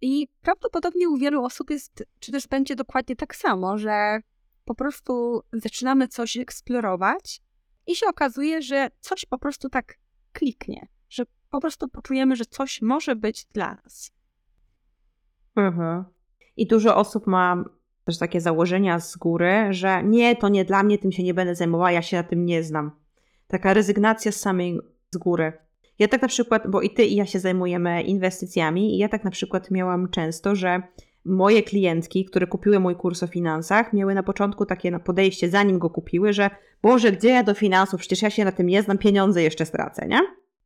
I prawdopodobnie u wielu osób jest, czy też będzie dokładnie tak samo, że po prostu zaczynamy coś eksplorować i się okazuje, że coś po prostu tak kliknie, że po prostu poczujemy, że coś może być dla nas. Mhm. I dużo osób ma też takie założenia z góry, że nie, to nie dla mnie, tym się nie będę zajmowała, ja się na tym nie znam. Taka rezygnacja z samej z góry. Ja tak na przykład, bo i ty i ja się zajmujemy inwestycjami, i ja tak na przykład miałam często, że moje klientki, które kupiły mój kurs o finansach, miały na początku takie podejście, zanim go kupiły, że Boże, gdzie ja do finansów? Przecież ja się na tym nie znam, pieniądze jeszcze stracę, nie?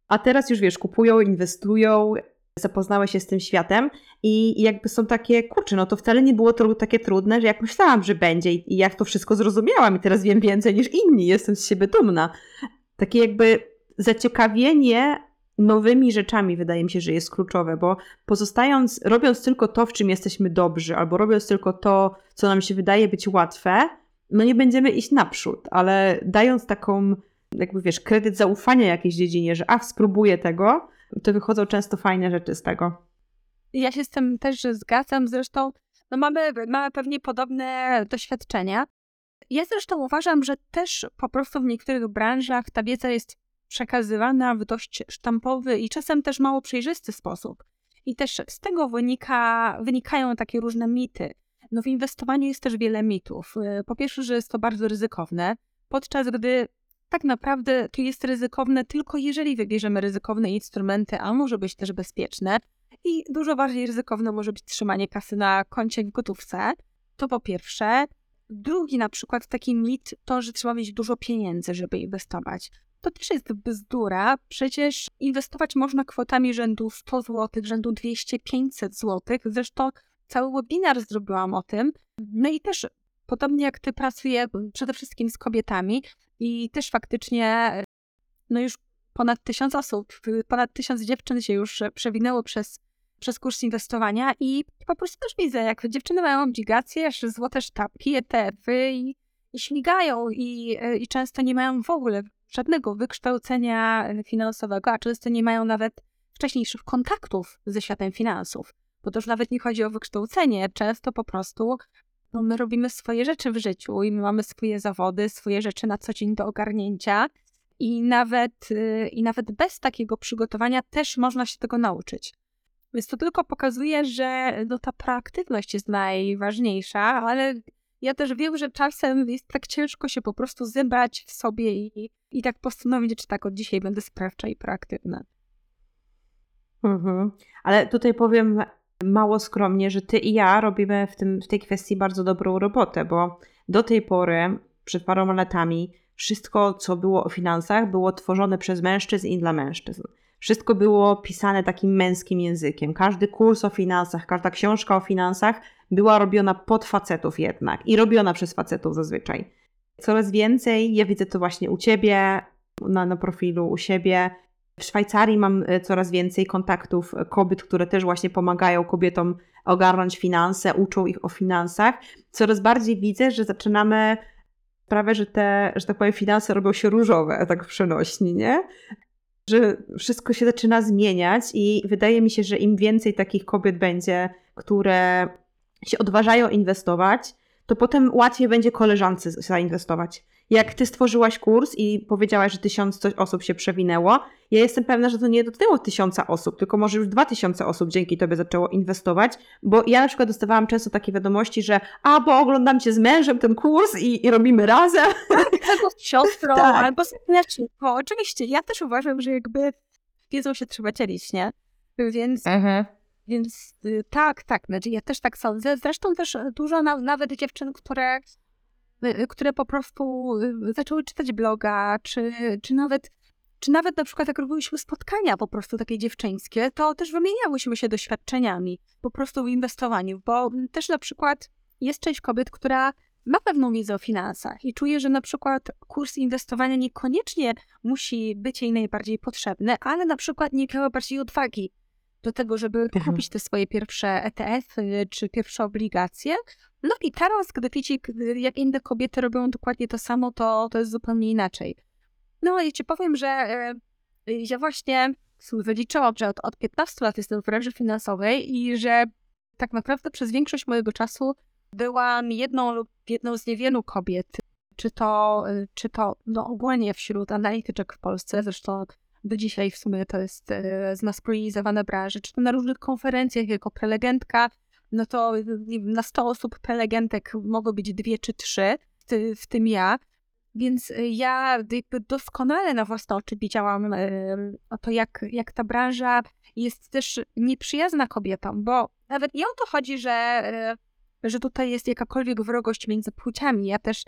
A teraz już wiesz, kupują, inwestują, zapoznały się z tym światem i jakby są takie, kurczę, no to wcale nie było to takie trudne, że jak myślałam, że będzie i jak to wszystko zrozumiałam i teraz wiem więcej niż inni, jestem z siebie dumna. Takie jakby zaciekawienie nowymi rzeczami wydaje mi się, że jest kluczowe, bo pozostając, robiąc tylko to, w czym jesteśmy dobrzy, albo robiąc tylko to, co nam się wydaje być łatwe, no nie będziemy iść naprzód, ale dając taką, jakby wiesz, kredyt zaufania jakiejś dziedzinie, że a, spróbuję tego, to wychodzą często fajne rzeczy z tego. Ja się z tym też zgadzam, zresztą no mamy, mamy pewnie podobne doświadczenia. Ja zresztą uważam, że też po prostu w niektórych branżach ta wiedza jest przekazywana w dość sztampowy i czasem też mało przejrzysty sposób. I też z tego wynika, wynikają takie różne mity. No w inwestowaniu jest też wiele mitów. Po pierwsze, że jest to bardzo ryzykowne, podczas gdy tak naprawdę to jest ryzykowne tylko jeżeli wybierzemy ryzykowne instrumenty, a może być też bezpieczne. I dużo bardziej ryzykowne może być trzymanie kasy na koncie w gotówce. To po pierwsze. Drugi na przykład taki mit to, że trzeba mieć dużo pieniędzy, żeby inwestować. To też jest bzdura. Przecież inwestować można kwotami rzędu 100 zł, rzędu 200-500 zł. Zresztą cały webinar zrobiłam o tym. No i też podobnie jak ty pracuję przede wszystkim z kobietami i też faktycznie no już ponad tysiąc osób, ponad tysiąc dziewczyn się już przewinęło przez, przez kurs inwestowania i po prostu też widzę, jak dziewczyny mają obligacje, złote sztabki, ETF-y i, i śmigają i, i często nie mają w ogóle żadnego wykształcenia finansowego, a często nie mają nawet wcześniejszych kontaktów ze światem finansów. Bo to już nawet nie chodzi o wykształcenie, często po prostu no my robimy swoje rzeczy w życiu i my mamy swoje zawody, swoje rzeczy na co dzień do ogarnięcia. I nawet, y, I nawet bez takiego przygotowania też można się tego nauczyć. Więc to tylko pokazuje, że no, ta proaktywność jest najważniejsza, ale ja też wiem, że czasem jest tak ciężko się po prostu zebrać w sobie i, i tak postanowić, czy tak od dzisiaj będę sprawcza i proaktywna. Mhm. Ale tutaj powiem mało skromnie, że ty i ja robimy w, tym, w tej kwestii bardzo dobrą robotę, bo do tej pory, przed paroma latami, wszystko, co było o finansach, było tworzone przez mężczyzn i dla mężczyzn. Wszystko było pisane takim męskim językiem. Każdy kurs o finansach, każda książka o finansach była robiona pod facetów jednak i robiona przez facetów zazwyczaj. Coraz więcej, ja widzę to właśnie u ciebie, na, na profilu, u siebie, w Szwajcarii mam e, coraz więcej kontaktów e, kobiet, które też właśnie pomagają kobietom ogarnąć finanse, uczą ich o finansach. Coraz bardziej widzę, że zaczynamy sprawę, że te, że tak powiem, finanse robią się różowe, tak przenośni, nie? Że wszystko się zaczyna zmieniać i wydaje mi się, że im więcej takich kobiet będzie, które się odważają inwestować, to potem łatwiej będzie koleżance zainwestować jak ty stworzyłaś kurs i powiedziałaś, że tysiąc coś osób się przewinęło, ja jestem pewna, że to nie dotknęło tysiąca osób, tylko może już dwa tysiące osób dzięki tobie zaczęło inwestować, bo ja na przykład dostawałam często takie wiadomości, że a, bo oglądam cię z mężem ten kurs i, i robimy razem. Albo z siostrą, tak. albo z bo Oczywiście, ja też uważam, że jakby wiedzą się trzeba dzielić, nie? Więc... Mhm. Więc y, tak, tak, znaczy ja też tak sądzę. Zresztą też dużo na, nawet dziewczyn, które, y, które po prostu y, zaczęły czytać bloga, czy, czy nawet czy nawet na przykład jak robiłyśmy spotkania po prostu takie dziewczyńskie, to też wymieniałyśmy się doświadczeniami po prostu w inwestowaniu, bo też na przykład jest część kobiet, która ma pewną wiedzę o finansach i czuje, że na przykład kurs inwestowania niekoniecznie musi być jej najbardziej potrzebny, ale na przykład nie miała bardziej odwagi do tego, żeby Mhm. kupić te swoje pierwsze ETF-y czy pierwsze obligacje. No i teraz, gdy widzi, jak inne kobiety robią dokładnie to samo, to, to jest zupełnie inaczej. No i ci powiem, że e, ja właśnie wyliczyłam, że od, od 15 lat jestem w branży finansowej i że tak naprawdę przez większość mojego czasu byłam jedną lub jedną z niewielu kobiet, czy to, y, czy to no ogólnie wśród analityczek w Polsce, zresztą do dzisiaj w sumie to jest e, zmaskulizowana branża, czy to na różnych konferencjach jako prelegentka, no to y, wiem, na 100 osób prelegentek mogło być dwie czy trzy, w ty- w tym ja. Więc y, ja jakby doskonale na własne oczy widziałam o to, jak, jak ta branża jest też nieprzyjazna kobietom, bo nawet nie o to chodzi, że, e, że tutaj jest jakakolwiek wrogość między płciami. Ja też,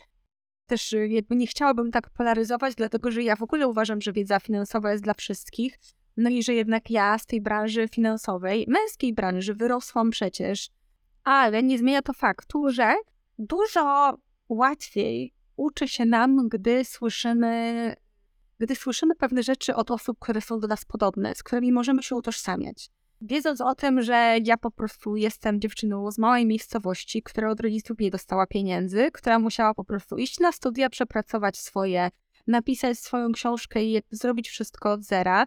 też y, jakby nie chciałabym tak polaryzować, dlatego że ja w ogóle uważam, że wiedza finansowa jest dla wszystkich. No i że jednak ja z tej branży finansowej, męskiej branży, wyrosłam przecież, ale nie zmienia to faktu, że dużo łatwiej uczy się nam, gdy słyszymy, gdy słyszymy pewne rzeczy od osób, które są do nas podobne, z którymi możemy się utożsamiać. Wiedząc o tym, że ja po prostu jestem dziewczyną z małej miejscowości, która od rodziców nie dostała pieniędzy, która musiała po prostu iść na studia, przepracować swoje, napisać swoją książkę i zrobić wszystko od zera,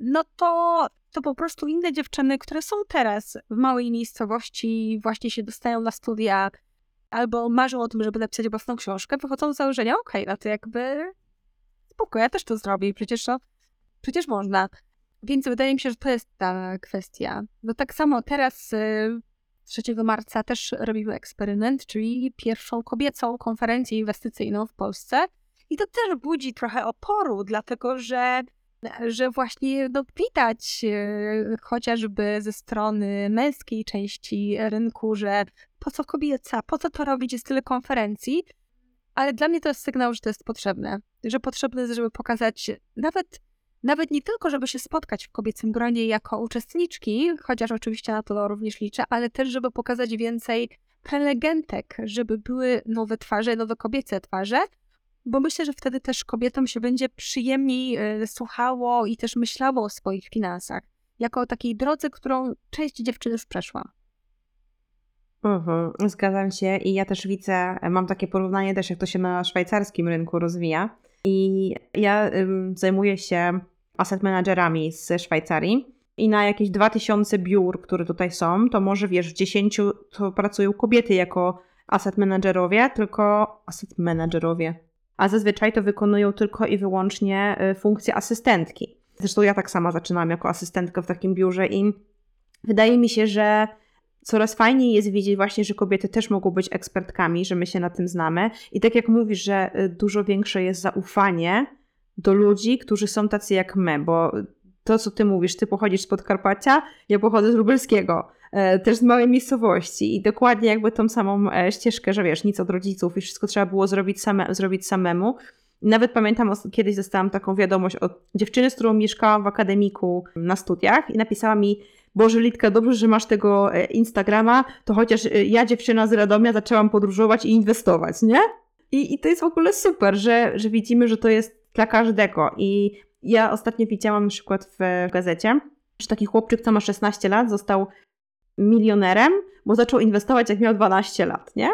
no to, to po prostu inne dziewczyny, które są teraz w małej miejscowości, właśnie się dostają na studia, albo marzą o tym, żeby napisać własną książkę, wychodzą z założenia, okej, no to jakby spoko, ja też to zrobię przecież to, przecież można. Więc wydaje mi się, że to jest ta kwestia. No tak samo teraz y, 3 marca też robimy eksperyment, czyli pierwszą kobiecą konferencję inwestycyjną w Polsce. I to też budzi trochę oporu, dlatego że, że właśnie no, widać y, chociażby ze strony męskiej części rynku, że po co kobieca, po co to robić, jest tyle konferencji. Ale dla mnie to jest sygnał, że to jest potrzebne. Że potrzebne jest, żeby pokazać nawet, nawet nie tylko, żeby się spotkać w kobiecym gronie jako uczestniczki, chociaż oczywiście na to również liczę, ale też, żeby pokazać więcej prelegentek, żeby były nowe twarze, nowe kobiece twarze, bo myślę, że wtedy też kobietom się będzie przyjemniej e, słuchało i też myślało o swoich finansach, jako o takiej drodze, którą część dziewczyn już przeszła. Mhm, zgadzam się i ja też widzę, mam takie porównanie też, jak to się na szwajcarskim rynku rozwija. I ja zajmuję się asset managerami z Szwajcarii i na jakieś 2000 biur, które tutaj są, to może wiesz, w 10 to pracują kobiety jako asset managerowie, tylko asset managerowie. A zazwyczaj to wykonują tylko i wyłącznie y, funkcję asystentki. Zresztą ja tak sama zaczynałam jako asystentka w takim biurze i wydaje mi się, że coraz fajniej jest widzieć właśnie, że kobiety też mogą być ekspertkami, że my się na tym znamy. I tak jak mówisz, że y, dużo większe jest zaufanie do ludzi, którzy są tacy jak my, bo to, co ty mówisz, ty pochodzisz z Podkarpacia, ja pochodzę z Lubelskiego, e, też z małej miejscowości i dokładnie jakby tą samą e, ścieżkę, że wiesz, nic od rodziców i wszystko trzeba było zrobić, same, zrobić samemu. Nawet pamiętam, kiedyś dostałam taką wiadomość od dziewczyny, z którą mieszkałam w akademiku na studiach i napisała mi, Boże Litka, dobrze, że masz tego e, Instagrama, to chociaż ja, dziewczyna z Radomia, zaczęłam podróżować i inwestować, nie? I, i to jest w ogóle super, że, że widzimy, że to jest dla każdego. I ja ostatnio widziałam przykład w gazecie, że taki chłopczyk, co ma 16 lat, został milionerem, bo zaczął inwestować jak miał 12 lat, nie?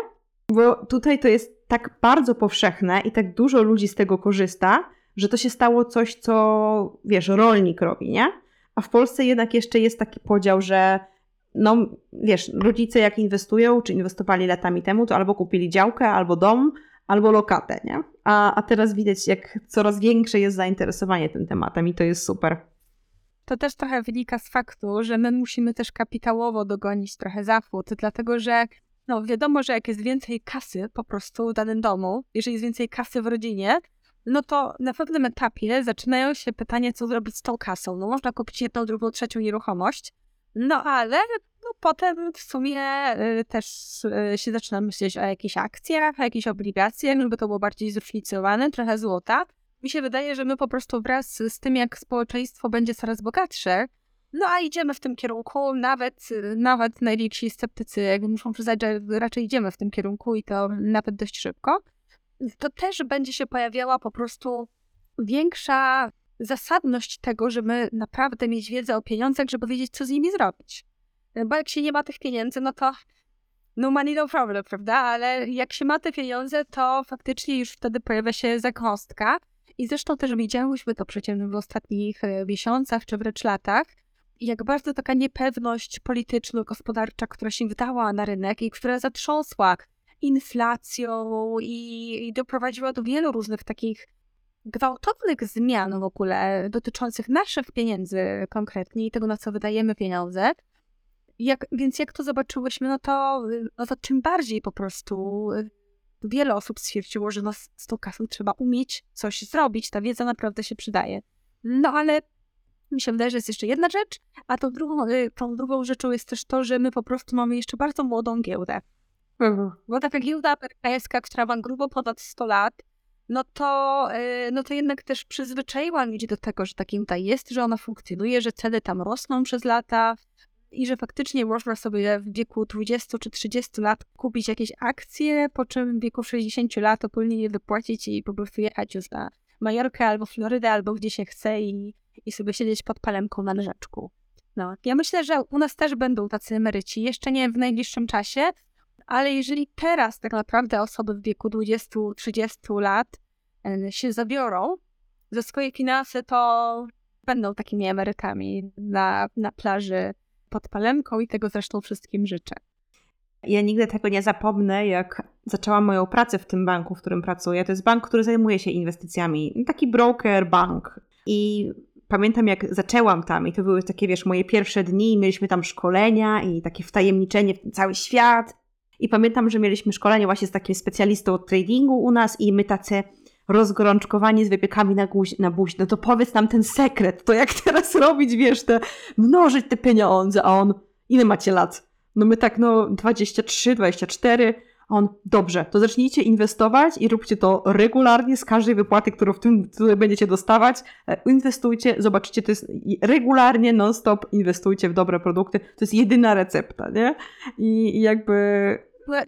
Bo tutaj to jest tak bardzo powszechne i tak dużo ludzi z tego korzysta, że to się stało coś, co wiesz, rolnik robi, nie? A w Polsce jednak jeszcze jest taki podział, że no wiesz, rodzice jak inwestują, czy inwestowali latami temu, to albo kupili działkę, albo dom, albo lokatę, nie? A, a teraz widać, jak coraz większe jest zainteresowanie tym tematem i to jest super. To też trochę wynika z faktu, że my musimy też kapitałowo dogonić trochę zachód, dlatego że no wiadomo, że jak jest więcej kasy po prostu w danym domu, jeżeli jest więcej kasy w rodzinie, no to na pewnym etapie zaczynają się pytania, co zrobić z tą kasą. No można kupić jedną, drugą, trzecią nieruchomość, No ale no, potem w sumie y, też y, się zaczyna myśleć o jakichś akcjach, o jakichś obligacjach, żeby to było bardziej zróżnicowane, trochę złota. Mi się wydaje, że my po prostu wraz z tym, jak społeczeństwo będzie coraz bogatsze, no a idziemy w tym kierunku, nawet, nawet najwięksi sceptycy jakby muszą przyznać, że raczej idziemy w tym kierunku i to nawet dość szybko, to też będzie się pojawiała po prostu większa zasadność tego, żeby naprawdę mieć wiedzę o pieniądzach, żeby wiedzieć, co z nimi zrobić. Bo jak się nie ma tych pieniędzy, no to no money no problem, prawda? Ale jak się ma te pieniądze, to faktycznie już wtedy pojawia się zagwozdka. I zresztą też widziałyśmy to przecież w ostatnich e, miesiącach czy wręcz latach, jak bardzo taka niepewność polityczno-gospodarcza, która się wdała na rynek i która zatrząsła inflacją i, i doprowadziła do wielu różnych takich gwałtownych zmian w ogóle dotyczących naszych pieniędzy konkretnie i tego, na co wydajemy pieniądze. Jak, więc jak to zobaczyłyśmy, no to, no to czym bardziej po prostu wiele osób stwierdziło, że no z tą kasą trzeba umieć coś zrobić, ta wiedza naprawdę się przydaje. No ale mi się wydaje, że jest jeszcze jedna rzecz, a tą drugą, tą drugą rzeczą jest też to, że my po prostu mamy jeszcze bardzo młodą giełdę. Mhm. Bo taka giełda amerykańska, która ma grubo ponad 100 lat, no to, no to jednak też przyzwyczaiła ludzi do tego, że ta giełda jest, że ona funkcjonuje, że ceny tam rosną przez lata i że faktycznie można sobie w wieku 20 czy 30 lat kupić jakieś akcje, po czym w wieku 60 lat opólnie je wypłacić i po prostu jechać już na Majorkę albo Florydę, albo gdzie się chce i, i sobie siedzieć pod palemką na leżaczku. No, ja myślę, że u nas też będą tacy emeryci, jeszcze nie w najbliższym czasie, ale jeżeli teraz tak naprawdę osoby w wieku 20-30 lat się zabiorą za swoje finanse, to będą takimi emerytami na, na plaży pod palemką i tego zresztą wszystkim życzę. Ja nigdy tego nie zapomnę, jak zaczęłam moją pracę w tym banku, w którym pracuję. To jest bank, który zajmuje się inwestycjami. Taki broker, bank. I pamiętam, jak zaczęłam tam, i to były takie, wiesz, moje pierwsze dni, i mieliśmy tam szkolenia i takie wtajemniczenie w cały świat. I pamiętam, że mieliśmy szkolenie właśnie z takim specjalistą od tradingu u nas, i my tacy rozgorączkowani z wypiekami na, guź, na buź. No to powiedz nam ten sekret, to jak teraz robić, wiesz, te, mnożyć te pieniądze, a on, ile macie lat? No my tak, no 23, 24, a on, dobrze, to zacznijcie inwestować i róbcie to regularnie z każdej wypłaty, którą w tym tutaj będziecie dostawać. E, inwestujcie, zobaczycie, to jest regularnie, non-stop inwestujcie w dobre produkty. To jest jedyna recepta, nie? I, i jakby...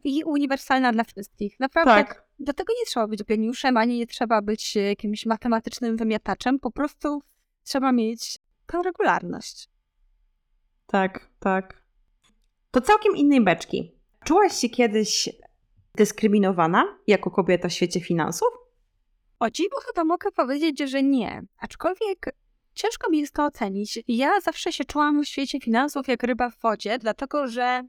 I uniwersalna dla wszystkich. Naprawdę. Tak. Do tego nie trzeba być geniuszem, ani nie trzeba być jakimś matematycznym wymiataczem. Po prostu trzeba mieć tę regularność. Tak, tak. To całkiem innej beczki. Czułaś się kiedyś dyskryminowana jako kobieta w świecie finansów? O dziwo chyba mogę powiedzieć, że nie. Aczkolwiek ciężko mi jest to ocenić. Ja zawsze się czułam w świecie finansów jak ryba w wodzie, dlatego że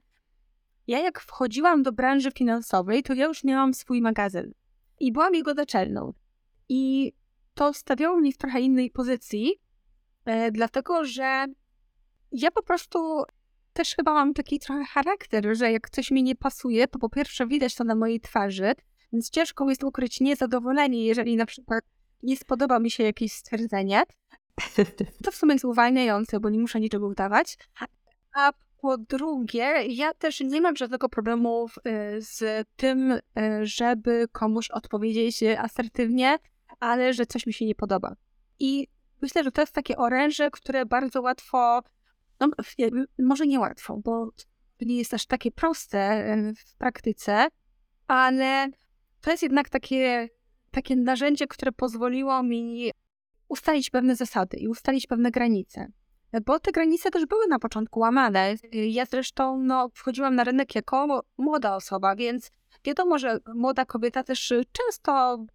ja jak wchodziłam do branży finansowej, to ja już miałam swój magazyn i byłam jego naczelną. I to stawiało mnie w trochę innej pozycji, e, dlatego że ja po prostu też chyba mam taki trochę charakter, że jak coś mi nie pasuje, to po pierwsze widać to na mojej twarzy, więc ciężko jest ukryć niezadowolenie, jeżeli na przykład nie spodoba mi się jakieś stwierdzenie. To w sumie jest uwalniające, bo nie muszę niczego udawać. A po drugie, ja też nie mam żadnego problemu y, z tym, y, żeby komuś odpowiedzieć asertywnie, ale że coś mi się nie podoba. I myślę, że to jest takie oręże, które bardzo łatwo, no może nie łatwo, bo nie jest aż takie proste y, w praktyce, ale to jest jednak takie, takie narzędzie, które pozwoliło mi ustalić pewne zasady i ustalić pewne granice bo te granice też były na początku łamane. Ja zresztą no, wchodziłam na rynek jako młoda osoba, więc wiadomo, że młoda kobieta też często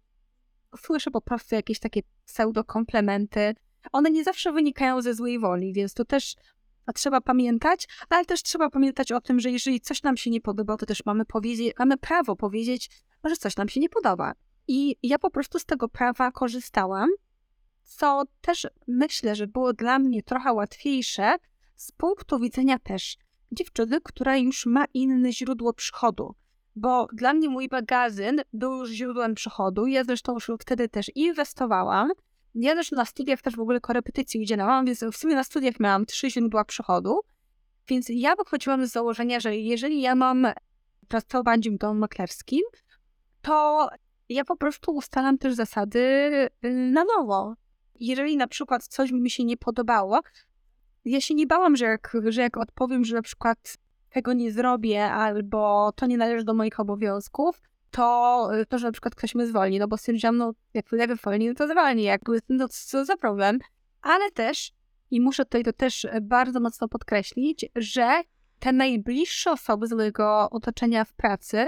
słyszy po prostu jakieś takie pseudo-komplementy. One nie zawsze wynikają ze złej woli, więc to też trzeba pamiętać, ale też trzeba pamiętać o tym, że jeżeli coś nam się nie podoba, to też mamy, powiedzieć, mamy prawo powiedzieć, że coś nam się nie podoba. I ja po prostu z tego prawa korzystałam co też myślę, że było dla mnie trochę łatwiejsze z punktu widzenia też dziewczyny, która już ma inne źródło przychodu. Bo dla mnie mój magazyn był już źródłem przychodu. Ja zresztą już wtedy też inwestowałam. Ja też na studiach też w ogóle korepetycji udzielałam, więc w sumie na studiach miałam trzy źródła przychodu. Więc ja wychodziłam z założenia, że jeżeli ja mam pracować w domu maklerskim, to ja po prostu ustalam też zasady y, na nowo. Jeżeli na przykład coś mi się nie podobało, ja się nie bałam, że jak, że jak odpowiem, że na przykład tego nie zrobię albo to nie należy do moich obowiązków, to, to że na przykład ktoś mnie zwolni, no bo stwierdziłam, no jak lewy zwolni, no to zwolni, jakby, no co za problem. Ale też, i muszę tutaj to też bardzo mocno podkreślić, że te najbliższe osoby z mojego otoczenia w pracy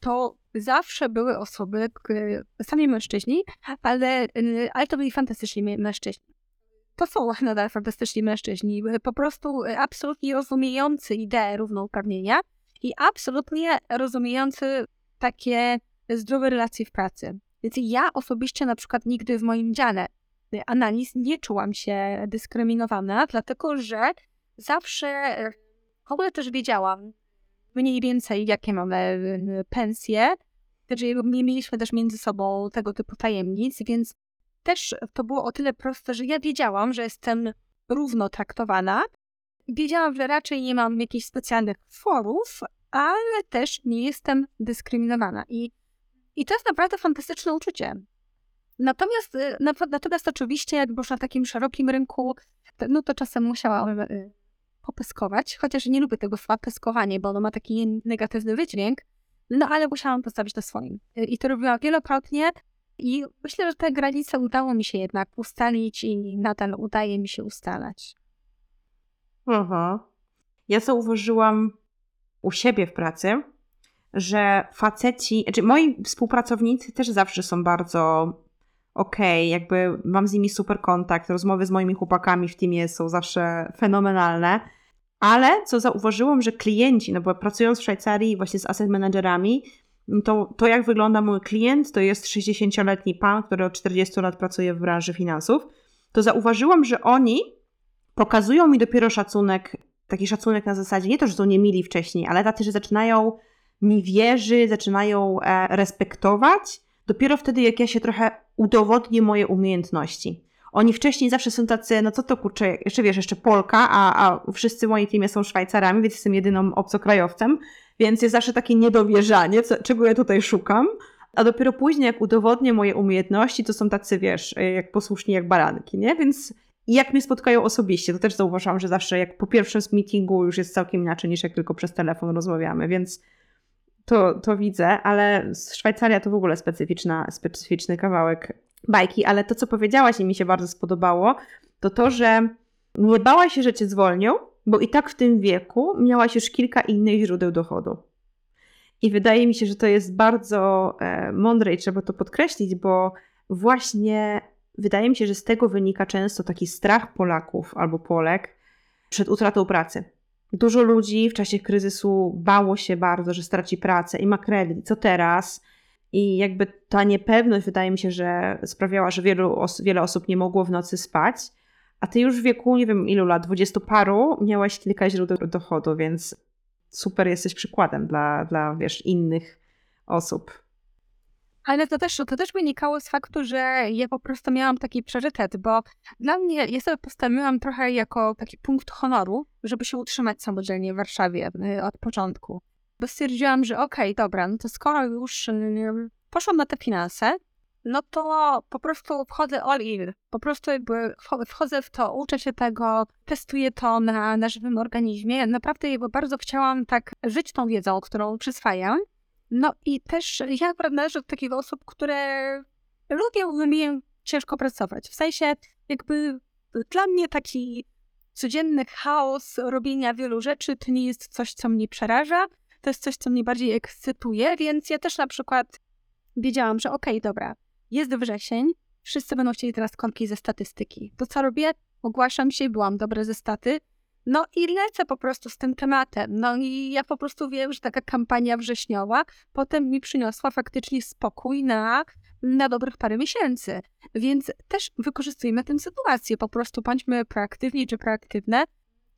to zawsze były osoby, sami mężczyźni, ale, ale to byli fantastyczni mężczyźni. To są nadal fantastyczni mężczyźni, po prostu absolutnie rozumiejący ideę równouprawnienia i absolutnie rozumiejący takie zdrowe relacje w pracy. Więc ja osobiście na przykład nigdy w moim dziale analiz nie czułam się dyskryminowana, dlatego że zawsze w ogóle też wiedziałam mniej więcej, jakie mamy y, pensje. Znaczy, nie mieliśmy też między sobą tego typu tajemnic, więc też to było o tyle proste, że ja wiedziałam, że jestem równo traktowana. Wiedziałam, że raczej nie mam jakichś specjalnych forów, ale też nie jestem dyskryminowana. I, i to jest naprawdę fantastyczne uczucie. Natomiast, y, natomiast oczywiście, jak już na takim szerokim rynku, no to czasem musiałam y, popyskować, chociaż nie lubię tego słowa pyskowanie, bo ono ma taki negatywny wydźwięk, no ale musiałam postawić na swoim. I to robiłam wielokrotnie i myślę, że te granice udało mi się jednak ustalić i nadal udaje mi się ustalać. Aha. Ja zauważyłam u siebie w pracy, że faceci, znaczy moi współpracownicy też zawsze są bardzo okej, okay, jakby mam z nimi super kontakt, rozmowy z moimi chłopakami w teamie są zawsze fenomenalne, ale co zauważyłam, że klienci, no bo pracując w Szwajcarii właśnie z asset managerami, to, to jak wygląda mój klient, to jest 60-letni pan, który od 40 lat pracuje w branży finansów, to zauważyłam, że oni pokazują mi dopiero szacunek, taki szacunek na zasadzie nie to, że są niemili wcześniej, ale tacy, że zaczynają mi wierzyć, zaczynają e, respektować, dopiero wtedy, jak ja się trochę udowodnię moje umiejętności. Oni wcześniej zawsze są tacy, no co to kurczę, jeszcze wiesz, jeszcze Polka, a, a wszyscy w moim teamie są Szwajcarami, więc jestem jedyną obcokrajowcem, więc jest zawsze takie niedowierzanie, co, czego ja tutaj szukam. A dopiero później, jak udowodnię moje umiejętności, to są tacy, wiesz, jak posłuszni jak baranki, nie? Więc jak mnie spotkają osobiście, to też zauważam, że zawsze jak po pierwszym z meetingu już jest całkiem inaczej niż jak tylko przez telefon rozmawiamy, więc to, to widzę, ale Szwajcaria to w ogóle specyficzna, specyficzny kawałek bajki, ale to, co powiedziałaś i mi się bardzo spodobało, to to, że nie bałaś się, że cię zwolnią, bo i tak w tym wieku miałaś już kilka innych źródeł dochodu. I wydaje mi się, że to jest bardzo e, mądre i trzeba to podkreślić, bo właśnie wydaje mi się, że z tego wynika często taki strach Polaków albo Polek przed utratą pracy. Dużo ludzi w czasie kryzysu bało się bardzo, że straci pracę i ma kredyt. Co teraz? I jakby ta niepewność wydaje mi się, że sprawiała, że wielu os wiele osób nie mogło w nocy spać. A ty już w wieku, nie wiem ilu lat, dwudziestu paru, miałaś kilka źródeł dochodu, więc super jesteś przykładem dla, dla wiesz, innych osób. Ale to też, to też wynikało z faktu, że ja po prostu miałam taki priorytet, bo dla mnie, ja sobie postawiłam trochę jako taki punkt honoru, żeby się utrzymać samodzielnie w Warszawie y, od początku. Bo stwierdziłam, że okej, okay, dobra, no to skoro już y, poszłam na te finanse, no to po prostu wchodzę all in. Po prostu jakby wchodzę w to, uczę się tego, testuję to na, na żywym organizmie. Naprawdę jakby bardzo chciałam tak żyć tą wiedzą, którą przyswajam. No i też ja akurat należę do takich osób, które lubią, umieją ciężko pracować. W sensie jakby dla mnie taki codzienny chaos robienia wielu rzeczy to nie jest coś, co mnie przeraża. To jest coś, co mnie bardziej ekscytuje, więc ja też na przykład wiedziałam, że okej, okay, dobra, jest wrzesień, wszyscy będą chcieli teraz kątki ze statystyki. To co robię? Ogłaszam się, byłam dobra ze staty, no i lecę po prostu z tym tematem. No i ja po prostu wiem, że taka kampania wrześniowa potem mi przyniosła faktycznie spokój na, na dobrych parę miesięcy. Więc też wykorzystujmy tę sytuację. Po prostu bądźmy proaktywni czy proaktywne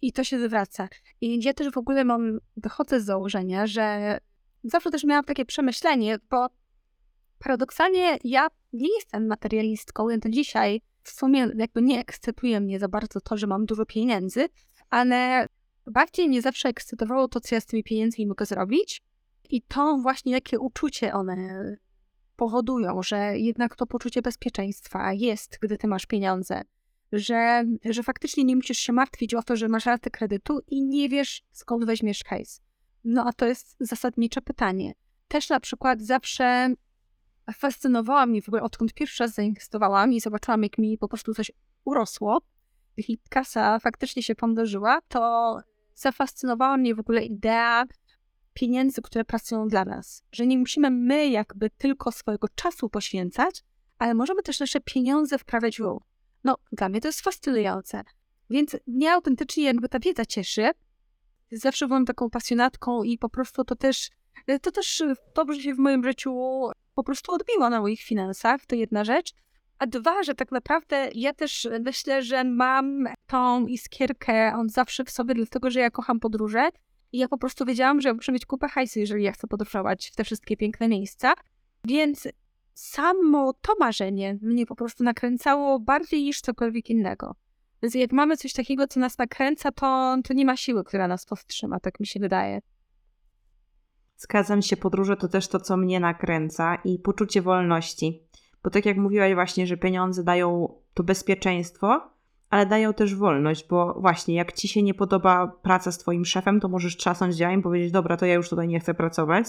i to się zwraca. I ja też w ogóle mam, wychodzę z założenia, że zawsze też miałam takie przemyślenie, bo paradoksalnie ja nie jestem materialistką, więc dzisiaj w sumie jakby nie ekscytuje mnie za bardzo to, że mam dużo pieniędzy, ale bardziej mnie zawsze ekscytowało to, co ja z tymi pieniędzmi mogę zrobić i to właśnie, jakie uczucie one powodują, że jednak to poczucie bezpieczeństwa jest, gdy ty masz pieniądze, że, że faktycznie nie musisz się martwić o to, że masz ratę kredytu i nie wiesz, skąd weźmiesz hajs. No a to jest zasadnicze pytanie. Też na przykład zawsze fascynowała mnie w ogóle, odkąd pierwszy raz zainwestowałam i zobaczyłam, jak mi po prostu coś urosło i kasa faktycznie się pomnożyła, to zafascynowała mnie w ogóle idea pieniędzy, które pracują dla nas. Że nie musimy my jakby tylko swojego czasu poświęcać, ale możemy też nasze pieniądze wprawiać w ruch. No, dla mnie to jest fascynujące. Więc mnie autentycznie jakby ta wiedza cieszy. Zawsze byłam taką pasjonatką i po prostu to też, to też dobrze się w moim życiu po prostu odbiło na moich finansach, to jedna rzecz. A dwa, że tak naprawdę ja też myślę, że mam tą iskierkę on zawsze w sobie, dlatego że ja kocham podróże i ja po prostu wiedziałam, że muszę mieć kupę hajsu, jeżeli ja chcę podróżować w te wszystkie piękne miejsca. Więc samo to marzenie mnie po prostu nakręcało bardziej niż cokolwiek innego. Więc jak mamy coś takiego, co nas nakręca, to, to nie ma siły, która nas powstrzyma, tak mi się wydaje. Zgadzam się, podróże to też to, co mnie nakręca i poczucie wolności. Bo tak jak mówiłaś właśnie, że pieniądze dają to bezpieczeństwo, ale dają też wolność, bo właśnie jak ci się nie podoba praca z twoim szefem, to możesz trzasnąć działem i powiedzieć, dobra, to ja już tutaj nie chcę pracować.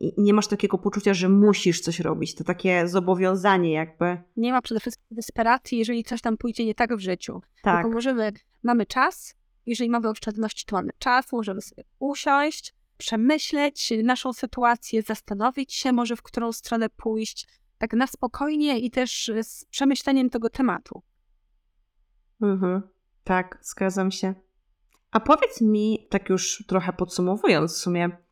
I nie masz takiego poczucia, że musisz coś robić. To takie zobowiązanie jakby. Nie ma przede wszystkim desperacji, jeżeli coś tam pójdzie nie tak w życiu. Tak. Tylko możemy, mamy czas, jeżeli mamy oszczędności, to mamy czas, możemy sobie usiąść, przemyśleć naszą sytuację, zastanowić się może, w którą stronę pójść, tak na spokojnie i też z przemyśleniem tego tematu. Mhm. Tak, zgadzam się. A powiedz mi, tak już trochę podsumowując w sumie,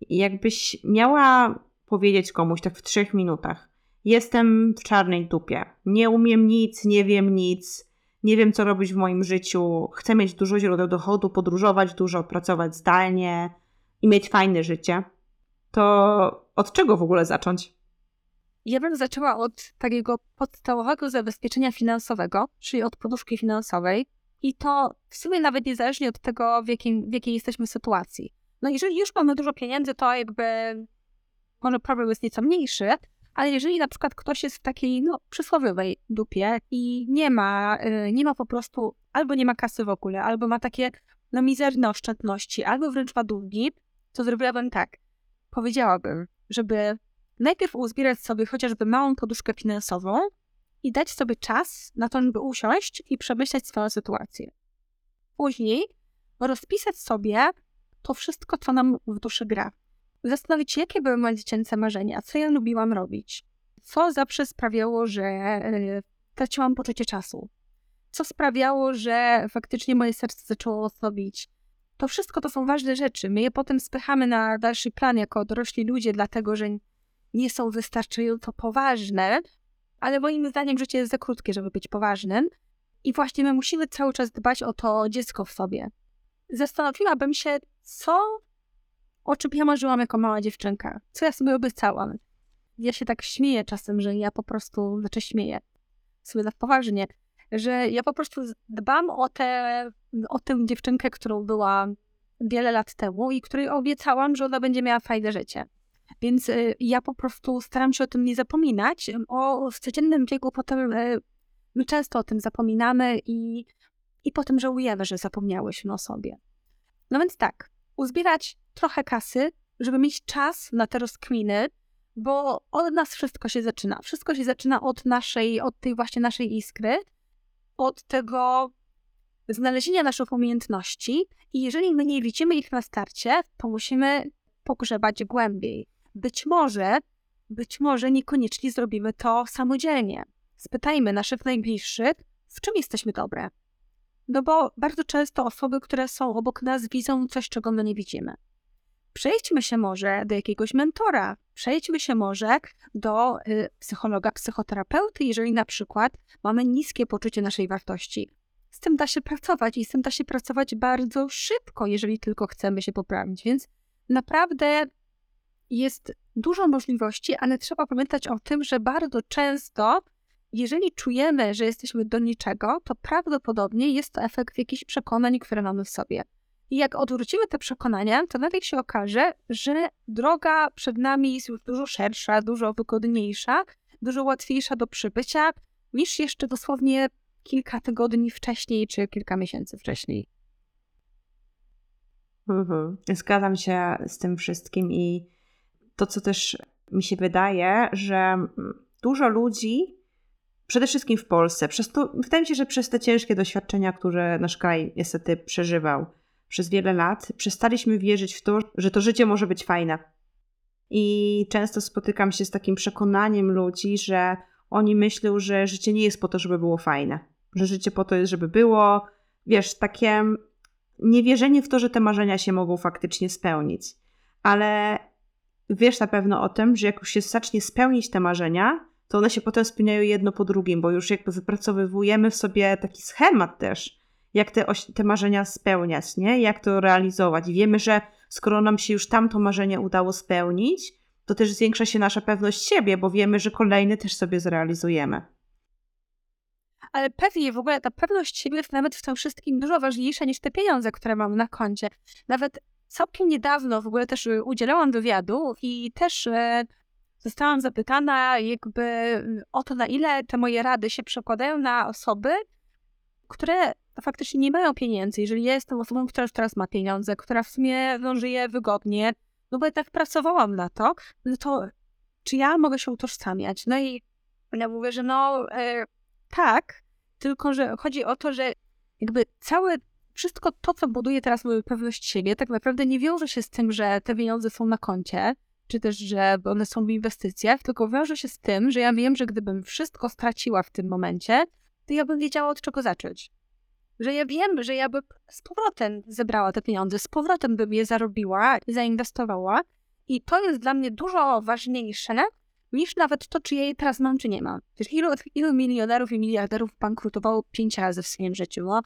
jakbyś miała powiedzieć komuś tak w trzech minutach, jestem w czarnej dupie, nie umiem nic, nie wiem nic, nie wiem co robić w moim życiu, chcę mieć dużo źródeł dochodu, podróżować dużo, pracować zdalnie i mieć fajne życie, to od czego w ogóle zacząć? Ja bym zaczęła od takiego podstawowego zabezpieczenia finansowego, czyli od poduszki finansowej. I to w sumie nawet niezależnie od tego, w, jakim, w jakiej jesteśmy sytuacji. No jeżeli już mamy dużo pieniędzy, to jakby może problem jest nieco mniejszy, ale jeżeli na przykład ktoś jest w takiej no, przysłowiowej dupie i nie ma, yy, nie ma po prostu, albo nie ma kasy w ogóle, albo ma takie no, mizerne oszczędności, albo wręcz ma długi, to zrobiłabym tak. Powiedziałabym, żeby najpierw uzbierać sobie chociażby małą poduszkę finansową i dać sobie czas na to, żeby usiąść i przemyśleć swoją sytuację. Później rozpisać sobie to wszystko, co nam w duszy gra. Zastanowić się, jakie były moje dziecięce marzenia, co ja lubiłam robić, co zawsze sprawiało, że yy, traciłam poczucie czasu, co sprawiało, że faktycznie moje serce zaczęło osłabić. To wszystko to są ważne rzeczy. My je potem spychamy na dalszy plan jako dorośli ludzie, dlatego że nie są wystarczająco poważne, ale moim zdaniem życie jest za krótkie, żeby być poważnym. I właśnie my musimy cały czas dbać o to dziecko w sobie. Zastanowiłabym się, co, o czym ja marzyłam jako mała dziewczynka, co ja sobie obiecałam. Ja się tak śmieję czasem, że ja po prostu, znaczy śmieję, sobie tak poważnie, że ja po prostu dbam o, tę o tę dziewczynkę, którą była wiele lat temu i której obiecałam, że ona będzie miała fajne życie. Więc y, ja po prostu staram się o tym nie zapominać. O, w codziennym biegu potem y, my często o tym zapominamy i, i potem żałujemy, że zapomniałyśmy o sobie. No więc tak, uzbierać trochę kasy, żeby mieć czas na te rozkminy, bo od nas wszystko się zaczyna. Wszystko się zaczyna od naszej, od tej właśnie naszej iskry, od tego znalezienia naszych umiejętności i jeżeli my nie widzimy ich na starcie, to musimy pogrzebać głębiej. Być może, być może niekoniecznie zrobimy to samodzielnie. Spytajmy naszych najbliższych, w czym jesteśmy dobre. No bo bardzo często osoby, które są obok nas, widzą coś, czego my nie widzimy. Przejdźmy się może do jakiegoś mentora, przejdźmy się może do y, psychologa, psychoterapeuty, jeżeli na przykład mamy niskie poczucie naszej wartości. Z tym da się pracować i z tym da się pracować bardzo szybko, jeżeli tylko chcemy się poprawić. Więc naprawdę jest dużo możliwości, ale trzeba pamiętać o tym, że bardzo często, jeżeli czujemy, że jesteśmy do niczego, to prawdopodobnie jest to efekt jakichś przekonań, które mamy w sobie. I jak odwrócimy te przekonania, to nagle się okaże, że droga przed nami jest już dużo szersza, dużo wygodniejsza, dużo łatwiejsza do przybycia niż jeszcze dosłownie kilka tygodni wcześniej czy kilka miesięcy wcześniej. Mhm. Zgadzam się z tym wszystkim i to, co też mi się wydaje, że dużo ludzi, przede wszystkim w Polsce, przez to, wydaje mi się, że przez te ciężkie doświadczenia, które nasz kraj niestety przeżywał przez wiele lat, przestaliśmy wierzyć w to, że to życie może być fajne. I często spotykam się z takim przekonaniem ludzi, że oni myślą, że życie nie jest po to, żeby było fajne. Że życie po to jest, żeby było, wiesz, takie niewierzenie w to, że te marzenia się mogą faktycznie spełnić. Ale wiesz na pewno o tym, że jak już się zacznie spełnić te marzenia, to one się potem spełniają jedno po drugim, bo już jakby wypracowywujemy w sobie taki schemat też, jak te, te marzenia spełniać, nie? Jak to realizować. I wiemy, że skoro nam się już tamto marzenie udało spełnić, to też zwiększa się nasza pewność siebie, bo wiemy, że kolejny też sobie zrealizujemy. Ale pewnie w ogóle ta pewność siebie jest nawet w tym wszystkim dużo ważniejsza niż te pieniądze, które mam na koncie. Nawet całkiem niedawno w ogóle też y, udzielałam wywiadu i też e, zostałam zapytana jakby y, o to, na ile te moje rady się przekładają na osoby, które faktycznie nie mają pieniędzy. Jeżeli ja jestem osobą, która już teraz ma pieniądze, która w sumie no, żyje wygodnie, no bo tak pracowałam na to, no to czy ja mogę się utożsamiać? No i ja mówię, że no e, tak, tylko że chodzi o to, że jakby całe wszystko to, co buduje teraz moją pewność siebie, tak naprawdę nie wiąże się z tym, że te pieniądze są na koncie, czy też, że one są w inwestycjach, tylko wiąże się z tym, że ja wiem, że gdybym wszystko straciła w tym momencie, to ja bym wiedziała od czego zacząć. Że ja wiem, że ja bym z powrotem zebrała te pieniądze, z powrotem bym je zarobiła zainwestowała. I to jest dla mnie dużo ważniejsze niż nawet to, czy ja je teraz mam, czy nie mam. Wiesz, ilu, ilu milionerów i miliarderów bankrutowało pięć razy w swoim życiu? No?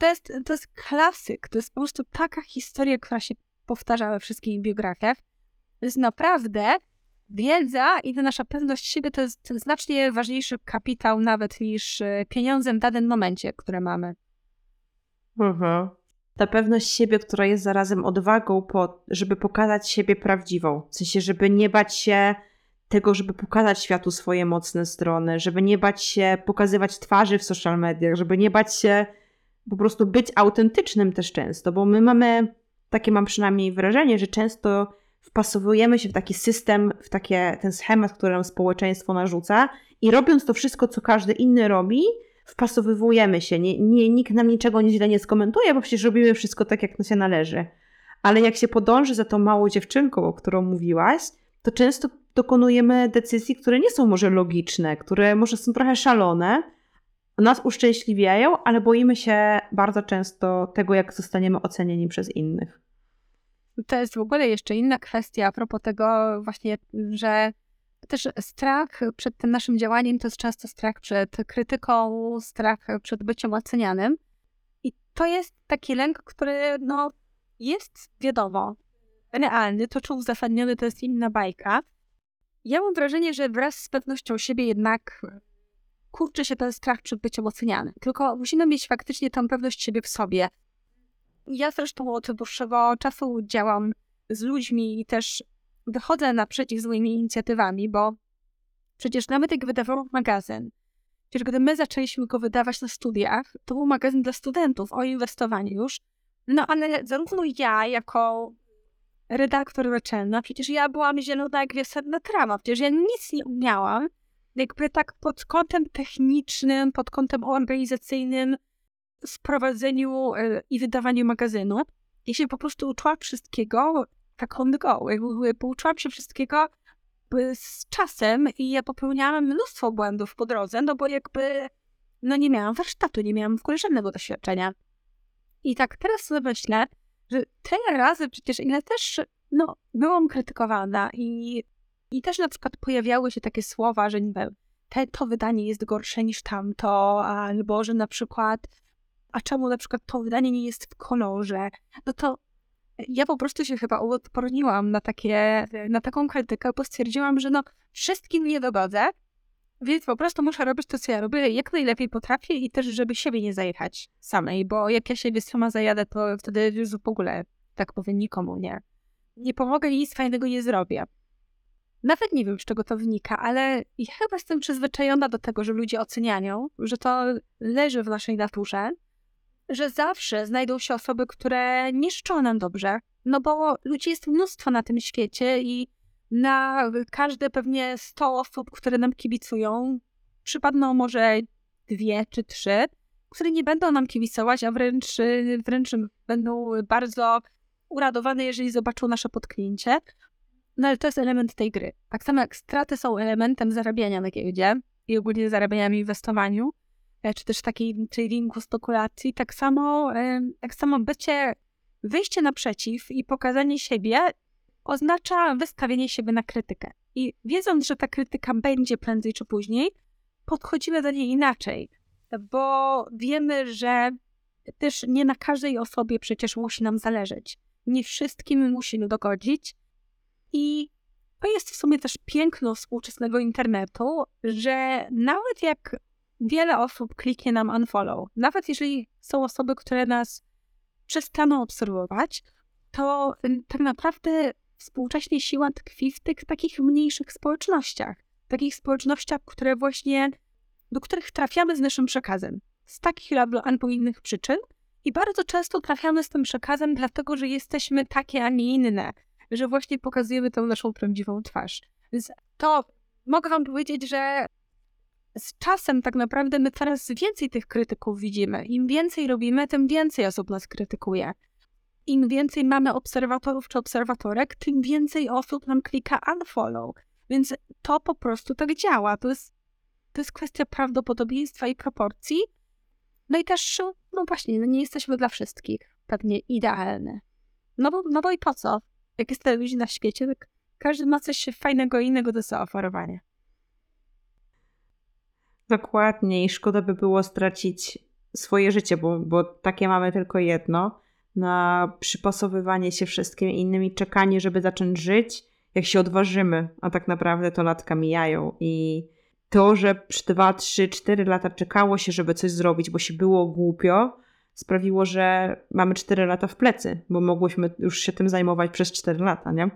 To, jest, to jest klasyk, to jest po prostu taka historia, która się powtarza we wszystkich biografiach. To jest naprawdę wiedza i ta nasza pewność siebie to jest znacznie ważniejszy kapitał nawet niż e, pieniądze w danym momencie, które mamy. Mhm. Ta pewność siebie, która jest zarazem odwagą, po, żeby pokazać siebie prawdziwą. W sensie, żeby nie bać się tego, żeby pokazać światu swoje mocne strony, żeby nie bać się pokazywać twarzy w social mediach, żeby nie bać się po prostu być autentycznym też często, bo my mamy, takie mam przynajmniej wrażenie, że często wpasowujemy się w taki system, w takie, ten schemat, który nam społeczeństwo narzuca i robiąc to wszystko, co każdy inny robi, wpasowywujemy się. Nie, nie, nikt nam niczego źle nie skomentuje, bo przecież robimy wszystko tak, jak nam się należy. Ale jak się podąży za tą małą dziewczynką, o którą mówiłaś, to często dokonujemy decyzji, które nie są może logiczne, które może są trochę szalone, nas uszczęśliwiają, ale boimy się bardzo często tego, jak zostaniemy ocenieni przez innych. To jest w ogóle jeszcze inna kwestia a propos tego właśnie, że też strach przed tym naszym działaniem to jest często strach przed krytyką, strach przed byciem ocenianym. I to jest taki lęk, który no, jest wiadomo, realny, to czy uzasadniony to jest inna bajka. Ja mam wrażenie, że wraz z pewnością siebie jednak kurczy się ten strach przed byciem ocenianym. Tylko musimy mieć faktycznie tą pewność siebie w sobie. Ja zresztą od dłuższego czasu działam z ludźmi i też wychodzę naprzeciw z moimi inicjatywami, bo przecież nawet jak wydawał magazyn, przecież gdy my zaczęliśmy go wydawać na studiach, to był magazyn dla studentów o inwestowaniu już, no ale zarówno ja jako redaktor naczelna, przecież ja byłam zielona jak wiosenna trawa, przecież ja nic nie umiałam, jakby tak pod kątem technicznym, pod kątem organizacyjnym, sprowadzeniu e, i wydawaniu magazynu. I się po prostu uczyłam wszystkiego tak on go. Pouczyłam się wszystkiego z czasem i ja popełniałam mnóstwo błędów po drodze, no bo jakby no nie miałam warsztatu, nie miałam w żadnego doświadczenia. I tak teraz sobie myślę, że tyle razy przecież ile też no, byłam krytykowana i, i też na przykład pojawiały się takie słowa, że nie wiem, te, to wydanie jest gorsze niż tamto, albo że na przykład a czemu na przykład to wydanie nie jest w kolorze, no to ja po prostu się chyba uodporniłam na, takie, na taką krytykę, bo stwierdziłam, że no wszystkim nie dogodzę, Więc po prostu muszę robić to, co ja robię, jak najlepiej potrafię i też, żeby siebie nie zajechać samej, bo jak ja siebie sama zajadę, to wtedy już w ogóle, tak powiem, nikomu nie. Nie pomogę i nic fajnego nie zrobię. Nawet nie wiem, z czego to wynika, ale ja chyba jestem przyzwyczajona do tego, że ludzie oceniają, że to leży w naszej naturze, że zawsze znajdą się osoby, które nie życzą nam dobrze, no bo ludzi jest mnóstwo na tym świecie i na każde pewnie 100 osób, które nam kibicują, przypadną może dwie czy trzy, które nie będą nam kibicować, a wręcz, wręcz będą bardzo uradowane, jeżeli zobaczą nasze potknięcie. No ale to jest element tej gry. Tak samo jak straty są elementem zarabiania na giełdzie i ogólnie zarabiania w inwestowaniu, czy też takiej tradingu, spekulacji, tak samo, e, tak samo bycie, wyjście naprzeciw i pokazanie siebie oznacza wystawienie siebie na krytykę. I wiedząc, że ta krytyka będzie prędzej czy później, podchodzimy do niej inaczej, bo wiemy, że też nie na każdej osobie przecież musi nam zależeć. Nie wszystkim musimy dogodzić. I to jest w sumie też piękno współczesnego internetu, że nawet jak wiele osób kliknie nam unfollow, nawet jeżeli są osoby, które nas przestaną obserwować, to tak naprawdę współcześnie siła tkwi w tych takich mniejszych społecznościach. Takich społecznościach, które właśnie, do których trafiamy z naszym przekazem. Z takich albo innych przyczyn. I bardzo często trafiamy z tym przekazem, dlatego że jesteśmy takie, a nie inne. Że właśnie pokazujemy tą naszą prawdziwą twarz. Więc to mogę Wam powiedzieć, że z czasem tak naprawdę my coraz więcej tych krytyków widzimy. Im więcej robimy, tym więcej osób nas krytykuje im więcej mamy obserwatorów czy obserwatorek, tym więcej osób nam klika unfollow. Więc to po prostu tak działa. To jest, to jest kwestia prawdopodobieństwa i proporcji. No i też, no właśnie, no nie jesteśmy dla wszystkich pewnie idealne. No bo, no bo i po co? Jak jest tyle ludzi na świecie, tak każdy ma coś fajnego i innego do zaoferowania. Dokładnie i szkoda by było stracić swoje życie, bo, bo takie mamy tylko jedno na przypasowywanie się wszystkim innym i czekanie, żeby zacząć żyć, jak się odważymy, a tak naprawdę to latka mijają i to, że przy 2, 3, 4 lata czekało się, żeby coś zrobić, bo się było głupio, sprawiło, że mamy 4 lata w plecy, bo mogłyśmy już się tym zajmować przez 4 lata, nie?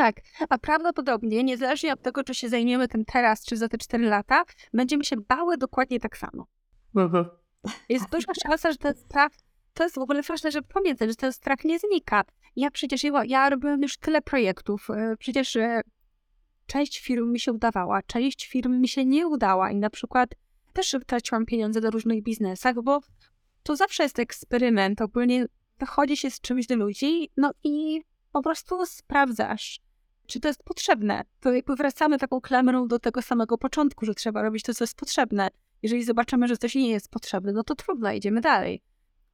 Tak, a prawdopodobnie, niezależnie od tego, czy się zajmiemy tym teraz, czy za te 4 lata, będziemy się bały dokładnie tak samo. Mhm. Jest duża szansa, że ten strach to jest w ogóle ważne, żeby pamiętać, że ten strach nie znika. Ja przecież, ja, ja robiłam już tyle projektów, e, przecież e, część firm mi się udawała, część firm mi się nie udała i na przykład też traciłam pieniądze do różnych biznesach, bo to zawsze jest eksperyment, ogólnie wychodzi się z czymś do ludzi, no i po prostu sprawdzasz, czy to jest potrzebne. To jakby wracamy taką klamrą do tego samego początku, że trzeba robić to, co jest potrzebne. Jeżeli zobaczymy, że coś nie jest potrzebne, no to trudno, idziemy dalej.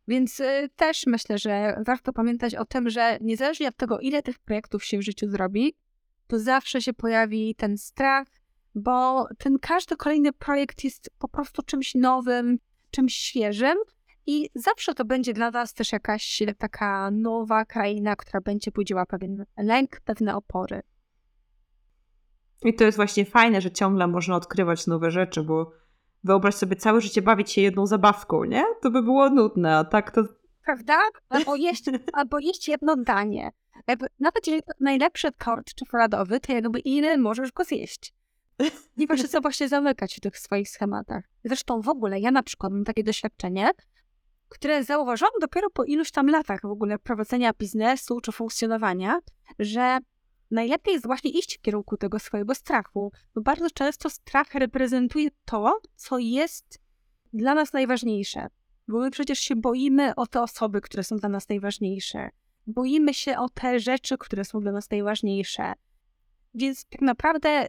Więc y, też myślę, że warto pamiętać o tym, że niezależnie od tego, ile tych projektów się w życiu zrobi, to zawsze się pojawi ten strach, bo ten każdy kolejny projekt jest po prostu czymś nowym, czymś świeżym i zawsze to będzie dla nas też jakaś taka nowa kraina, która będzie budziła pewien lęk, pewne opory. I to jest właśnie fajne, że ciągle można odkrywać nowe rzeczy, bo wyobraź sobie całe życie bawić się jedną zabawką, nie? To by było nudne, a tak to... Prawda? Albo jeść, albo jeść jedno danie. Jakby, nawet jeżeli to najlepszy tort czekoladowy, to jakby ile możesz go zjeść. Nie wiesz, co właśnie zamykać w tych swoich schematach. Zresztą w ogóle ja na przykład mam takie doświadczenie, które zauważyłam dopiero po iluś tam latach w ogóle prowadzenia biznesu czy funkcjonowania, że najlepiej jest właśnie iść w kierunku tego swojego strachu, bo bardzo często strach reprezentuje to, co jest dla nas najważniejsze. Bo my przecież się boimy o te osoby, które są dla nas najważniejsze. Boimy się o te rzeczy, które są dla nas najważniejsze. Więc tak naprawdę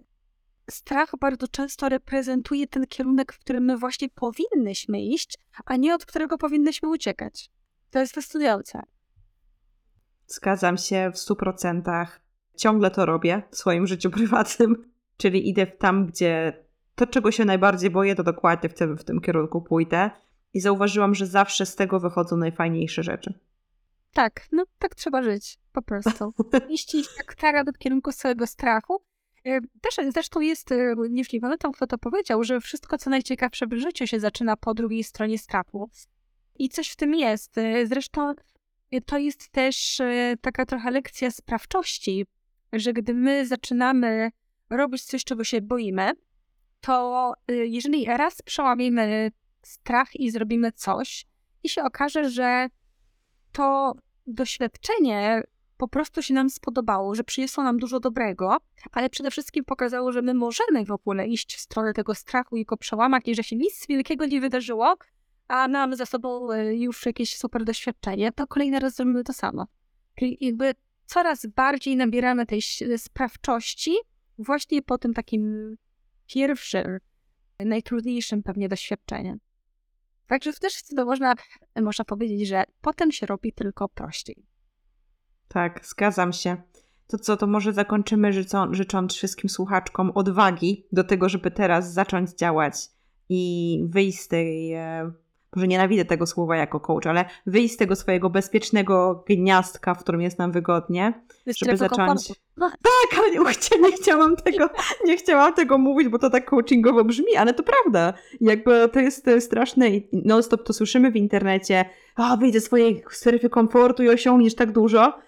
strach bardzo często reprezentuje ten kierunek, w którym my właśnie powinnyśmy iść, a nie od którego powinnyśmy uciekać. To jest fascynujące. Zgadzam się w stu procentach ciągle to robię w swoim życiu prywatnym, czyli idę tam, gdzie to, czego się najbardziej boję, to dokładnie w tym, w tym kierunku pójdę. I zauważyłam, że zawsze z tego wychodzą najfajniejsze rzeczy. Tak, no tak trzeba żyć, po prostu. Iść jak stara do kierunku swojego strachu. Też, zresztą jest, e, już nie pamiętam kto to powiedział, że wszystko co najciekawsze w życiu się zaczyna po drugiej stronie strachu. I coś w tym jest. E, Zresztą e, to jest też taka trochę lekcja sprawczości, że gdy my zaczynamy robić coś, czego się boimy, to jeżeli raz przełamiemy strach i zrobimy coś i się okaże, że to doświadczenie po prostu się nam spodobało, że przyniosło nam dużo dobrego, ale przede wszystkim pokazało, że my możemy w ogóle iść w stronę tego strachu i go przełamać i że się nic wielkiego nie wydarzyło, a mamy za sobą e, już jakieś super doświadczenie, to kolejny raz zrobimy to samo. Czyli jakby coraz bardziej nabieramy tej ś- sprawczości właśnie po tym takim pierwszym, najtrudniejszym pewnie doświadczeniem. Także też to można, można powiedzieć, że potem się robi tylko prościej. Tak, zgadzam się. To co, to może zakończymy życzą, życząc wszystkim słuchaczkom odwagi do tego, żeby teraz zacząć działać i wyjść z tej, e, może nienawidzę tego słowa jako coach, ale wyjść z tego swojego bezpiecznego gniazdka, w którym jest nam wygodnie, żeby Strefy zacząć... No, Tak, ale nie, nie chciałam tego, nie chciałam tego mówić, bo to tak coachingowo brzmi, ale to prawda. Jakby to jest straszne i non-stop to słyszymy w internecie. A, wyjdź ze swojej strefy komfortu i osiągniesz tak dużo.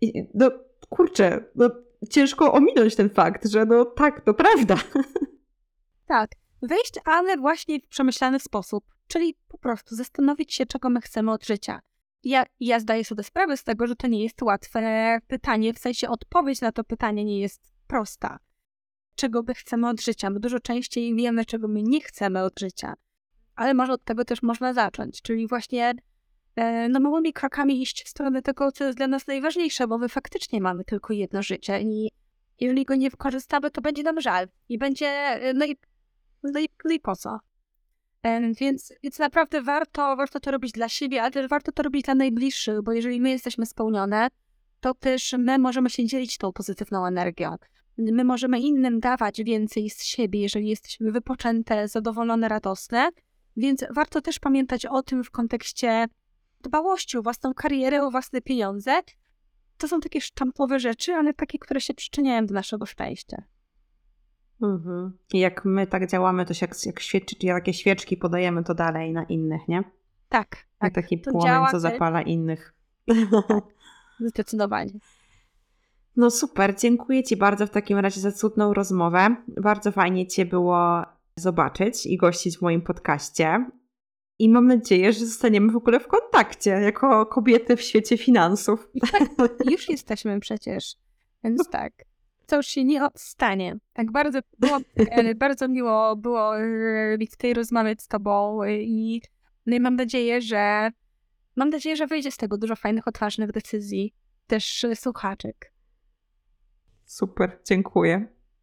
I, no, kurczę, no, ciężko ominąć ten fakt, że no tak, to prawda. Tak, wejść, ale właśnie w przemyślany sposób, czyli po prostu zastanowić się, czego my chcemy od życia. Ja, ja zdaję sobie sprawę z tego, że to nie jest łatwe pytanie, w sensie odpowiedź na to pytanie nie jest prosta. Czego my chcemy od życia? My dużo częściej wiemy, czego my nie chcemy od życia, ale może od tego też można zacząć, czyli właśnie no, małymi krokami iść w stronę tego, co jest dla nas najważniejsze, bo my faktycznie mamy tylko jedno życie i jeżeli go nie wykorzystamy, to będzie nam żal i będzie, e, no i no i, no i po co? Em, Więc, więc naprawdę warto, warto to robić dla siebie, ale warto to robić dla najbliższych, bo jeżeli my jesteśmy spełnione, to też my możemy się dzielić tą pozytywną energią. My możemy innym dawać więcej z siebie, jeżeli jesteśmy wypoczęte, zadowolone, radosne. Więc warto też pamiętać o tym w kontekście dbałości o własną karierę, o własne pieniądze. To są takie sztampowe rzeczy, ale takie, które się przyczyniają do naszego szczęścia. Mhm. I jak my tak działamy, to się jak, jak świeczy, jakie świeczki podajemy to dalej na innych, nie? Tak, tak, taki to płomień, co zapala innych. zdecydowanie. No super, dziękuję Ci bardzo w takim razie za cudną rozmowę. Bardzo fajnie Cię było zobaczyć i gościć w moim podcaście. I mam nadzieję, że zostaniemy w ogóle w kontakcie jako kobiety w świecie finansów. Już jesteśmy przecież, więc tak. Co już się nie odstanie. Tak bardzo było, e, bardzo miło było e, mi tutaj rozmawiać z tobą i, no i mam nadzieję, że mam nadzieję, że wyjdzie z tego dużo fajnych, odważnych decyzji. Też słuchaczek. Super, dziękuję.